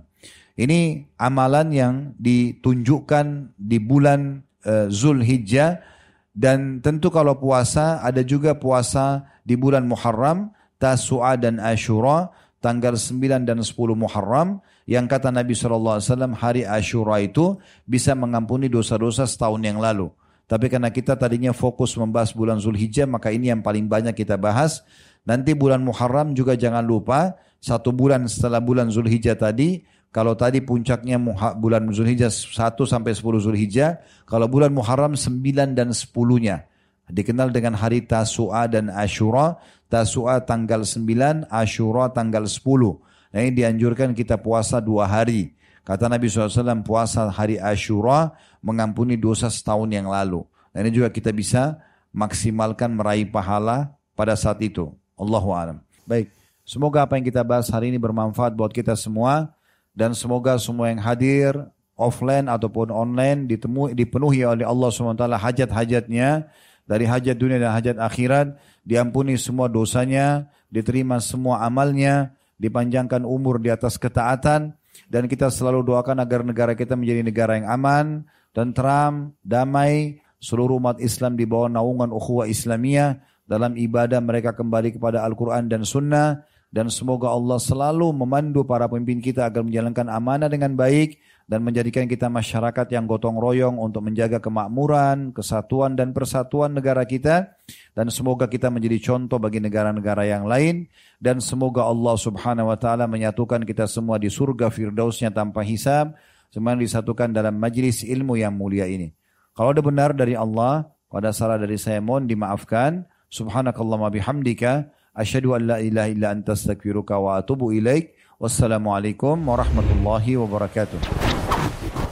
[SPEAKER 1] Ini amalan yang ditunjukkan di bulan uh, Zulhijjah dan tentu kalau puasa ada juga puasa di bulan Muharram, Tasu'a dan Ashura tanggal 9 dan 10 Muharram yang kata Nabi SAW hari Ashura itu bisa mengampuni dosa-dosa setahun yang lalu. Tapi karena kita tadinya fokus membahas bulan Zulhijjah, maka ini yang paling banyak kita bahas. Nanti bulan Muharram juga jangan lupa, satu bulan setelah bulan Zulhijjah tadi, kalau tadi puncaknya bulan Zulhijjah 1 sampai 10 Zulhijjah, kalau bulan Muharram 9 dan 10-nya. Dikenal dengan hari Tasu'a dan Ashura. Tasu'a tanggal 9, Ashura tanggal 10. Nah ini dianjurkan kita puasa dua hari. Kata Nabi SAW puasa hari Ashura mengampuni dosa setahun yang lalu. Dan ini juga kita bisa maksimalkan meraih pahala pada saat itu. Allahu alam. Baik. Semoga apa yang kita bahas hari ini bermanfaat buat kita semua dan semoga semua yang hadir offline ataupun online ditemui dipenuhi oleh Allah SWT hajat-hajatnya dari hajat dunia dan hajat akhirat diampuni semua dosanya diterima semua amalnya dipanjangkan umur di atas ketaatan dan kita selalu doakan agar negara kita menjadi negara yang aman, tentram, damai, seluruh umat Islam di bawah naungan ukhuwah Islamiyah. Dalam ibadah mereka kembali kepada Al-Quran dan Sunnah. Dan semoga Allah selalu memandu para pemimpin kita agar menjalankan amanah dengan baik dan menjadikan kita masyarakat yang gotong royong untuk menjaga kemakmuran, kesatuan dan persatuan negara kita. Dan semoga kita menjadi contoh bagi negara-negara yang lain. Dan semoga Allah Subhanahu wa taala menyatukan kita semua di surga firdausnya tanpa hisab semuanya disatukan dalam majlis ilmu yang mulia ini. Kalau ada benar dari Allah, pada salah dari saya mohon dimaafkan. Subhanakallahumma bihamdika asyhadu an la ilaha illa anta astaghfiruka wa atubu ilaik. Wassalamualaikum warahmatullahi wabarakatuh.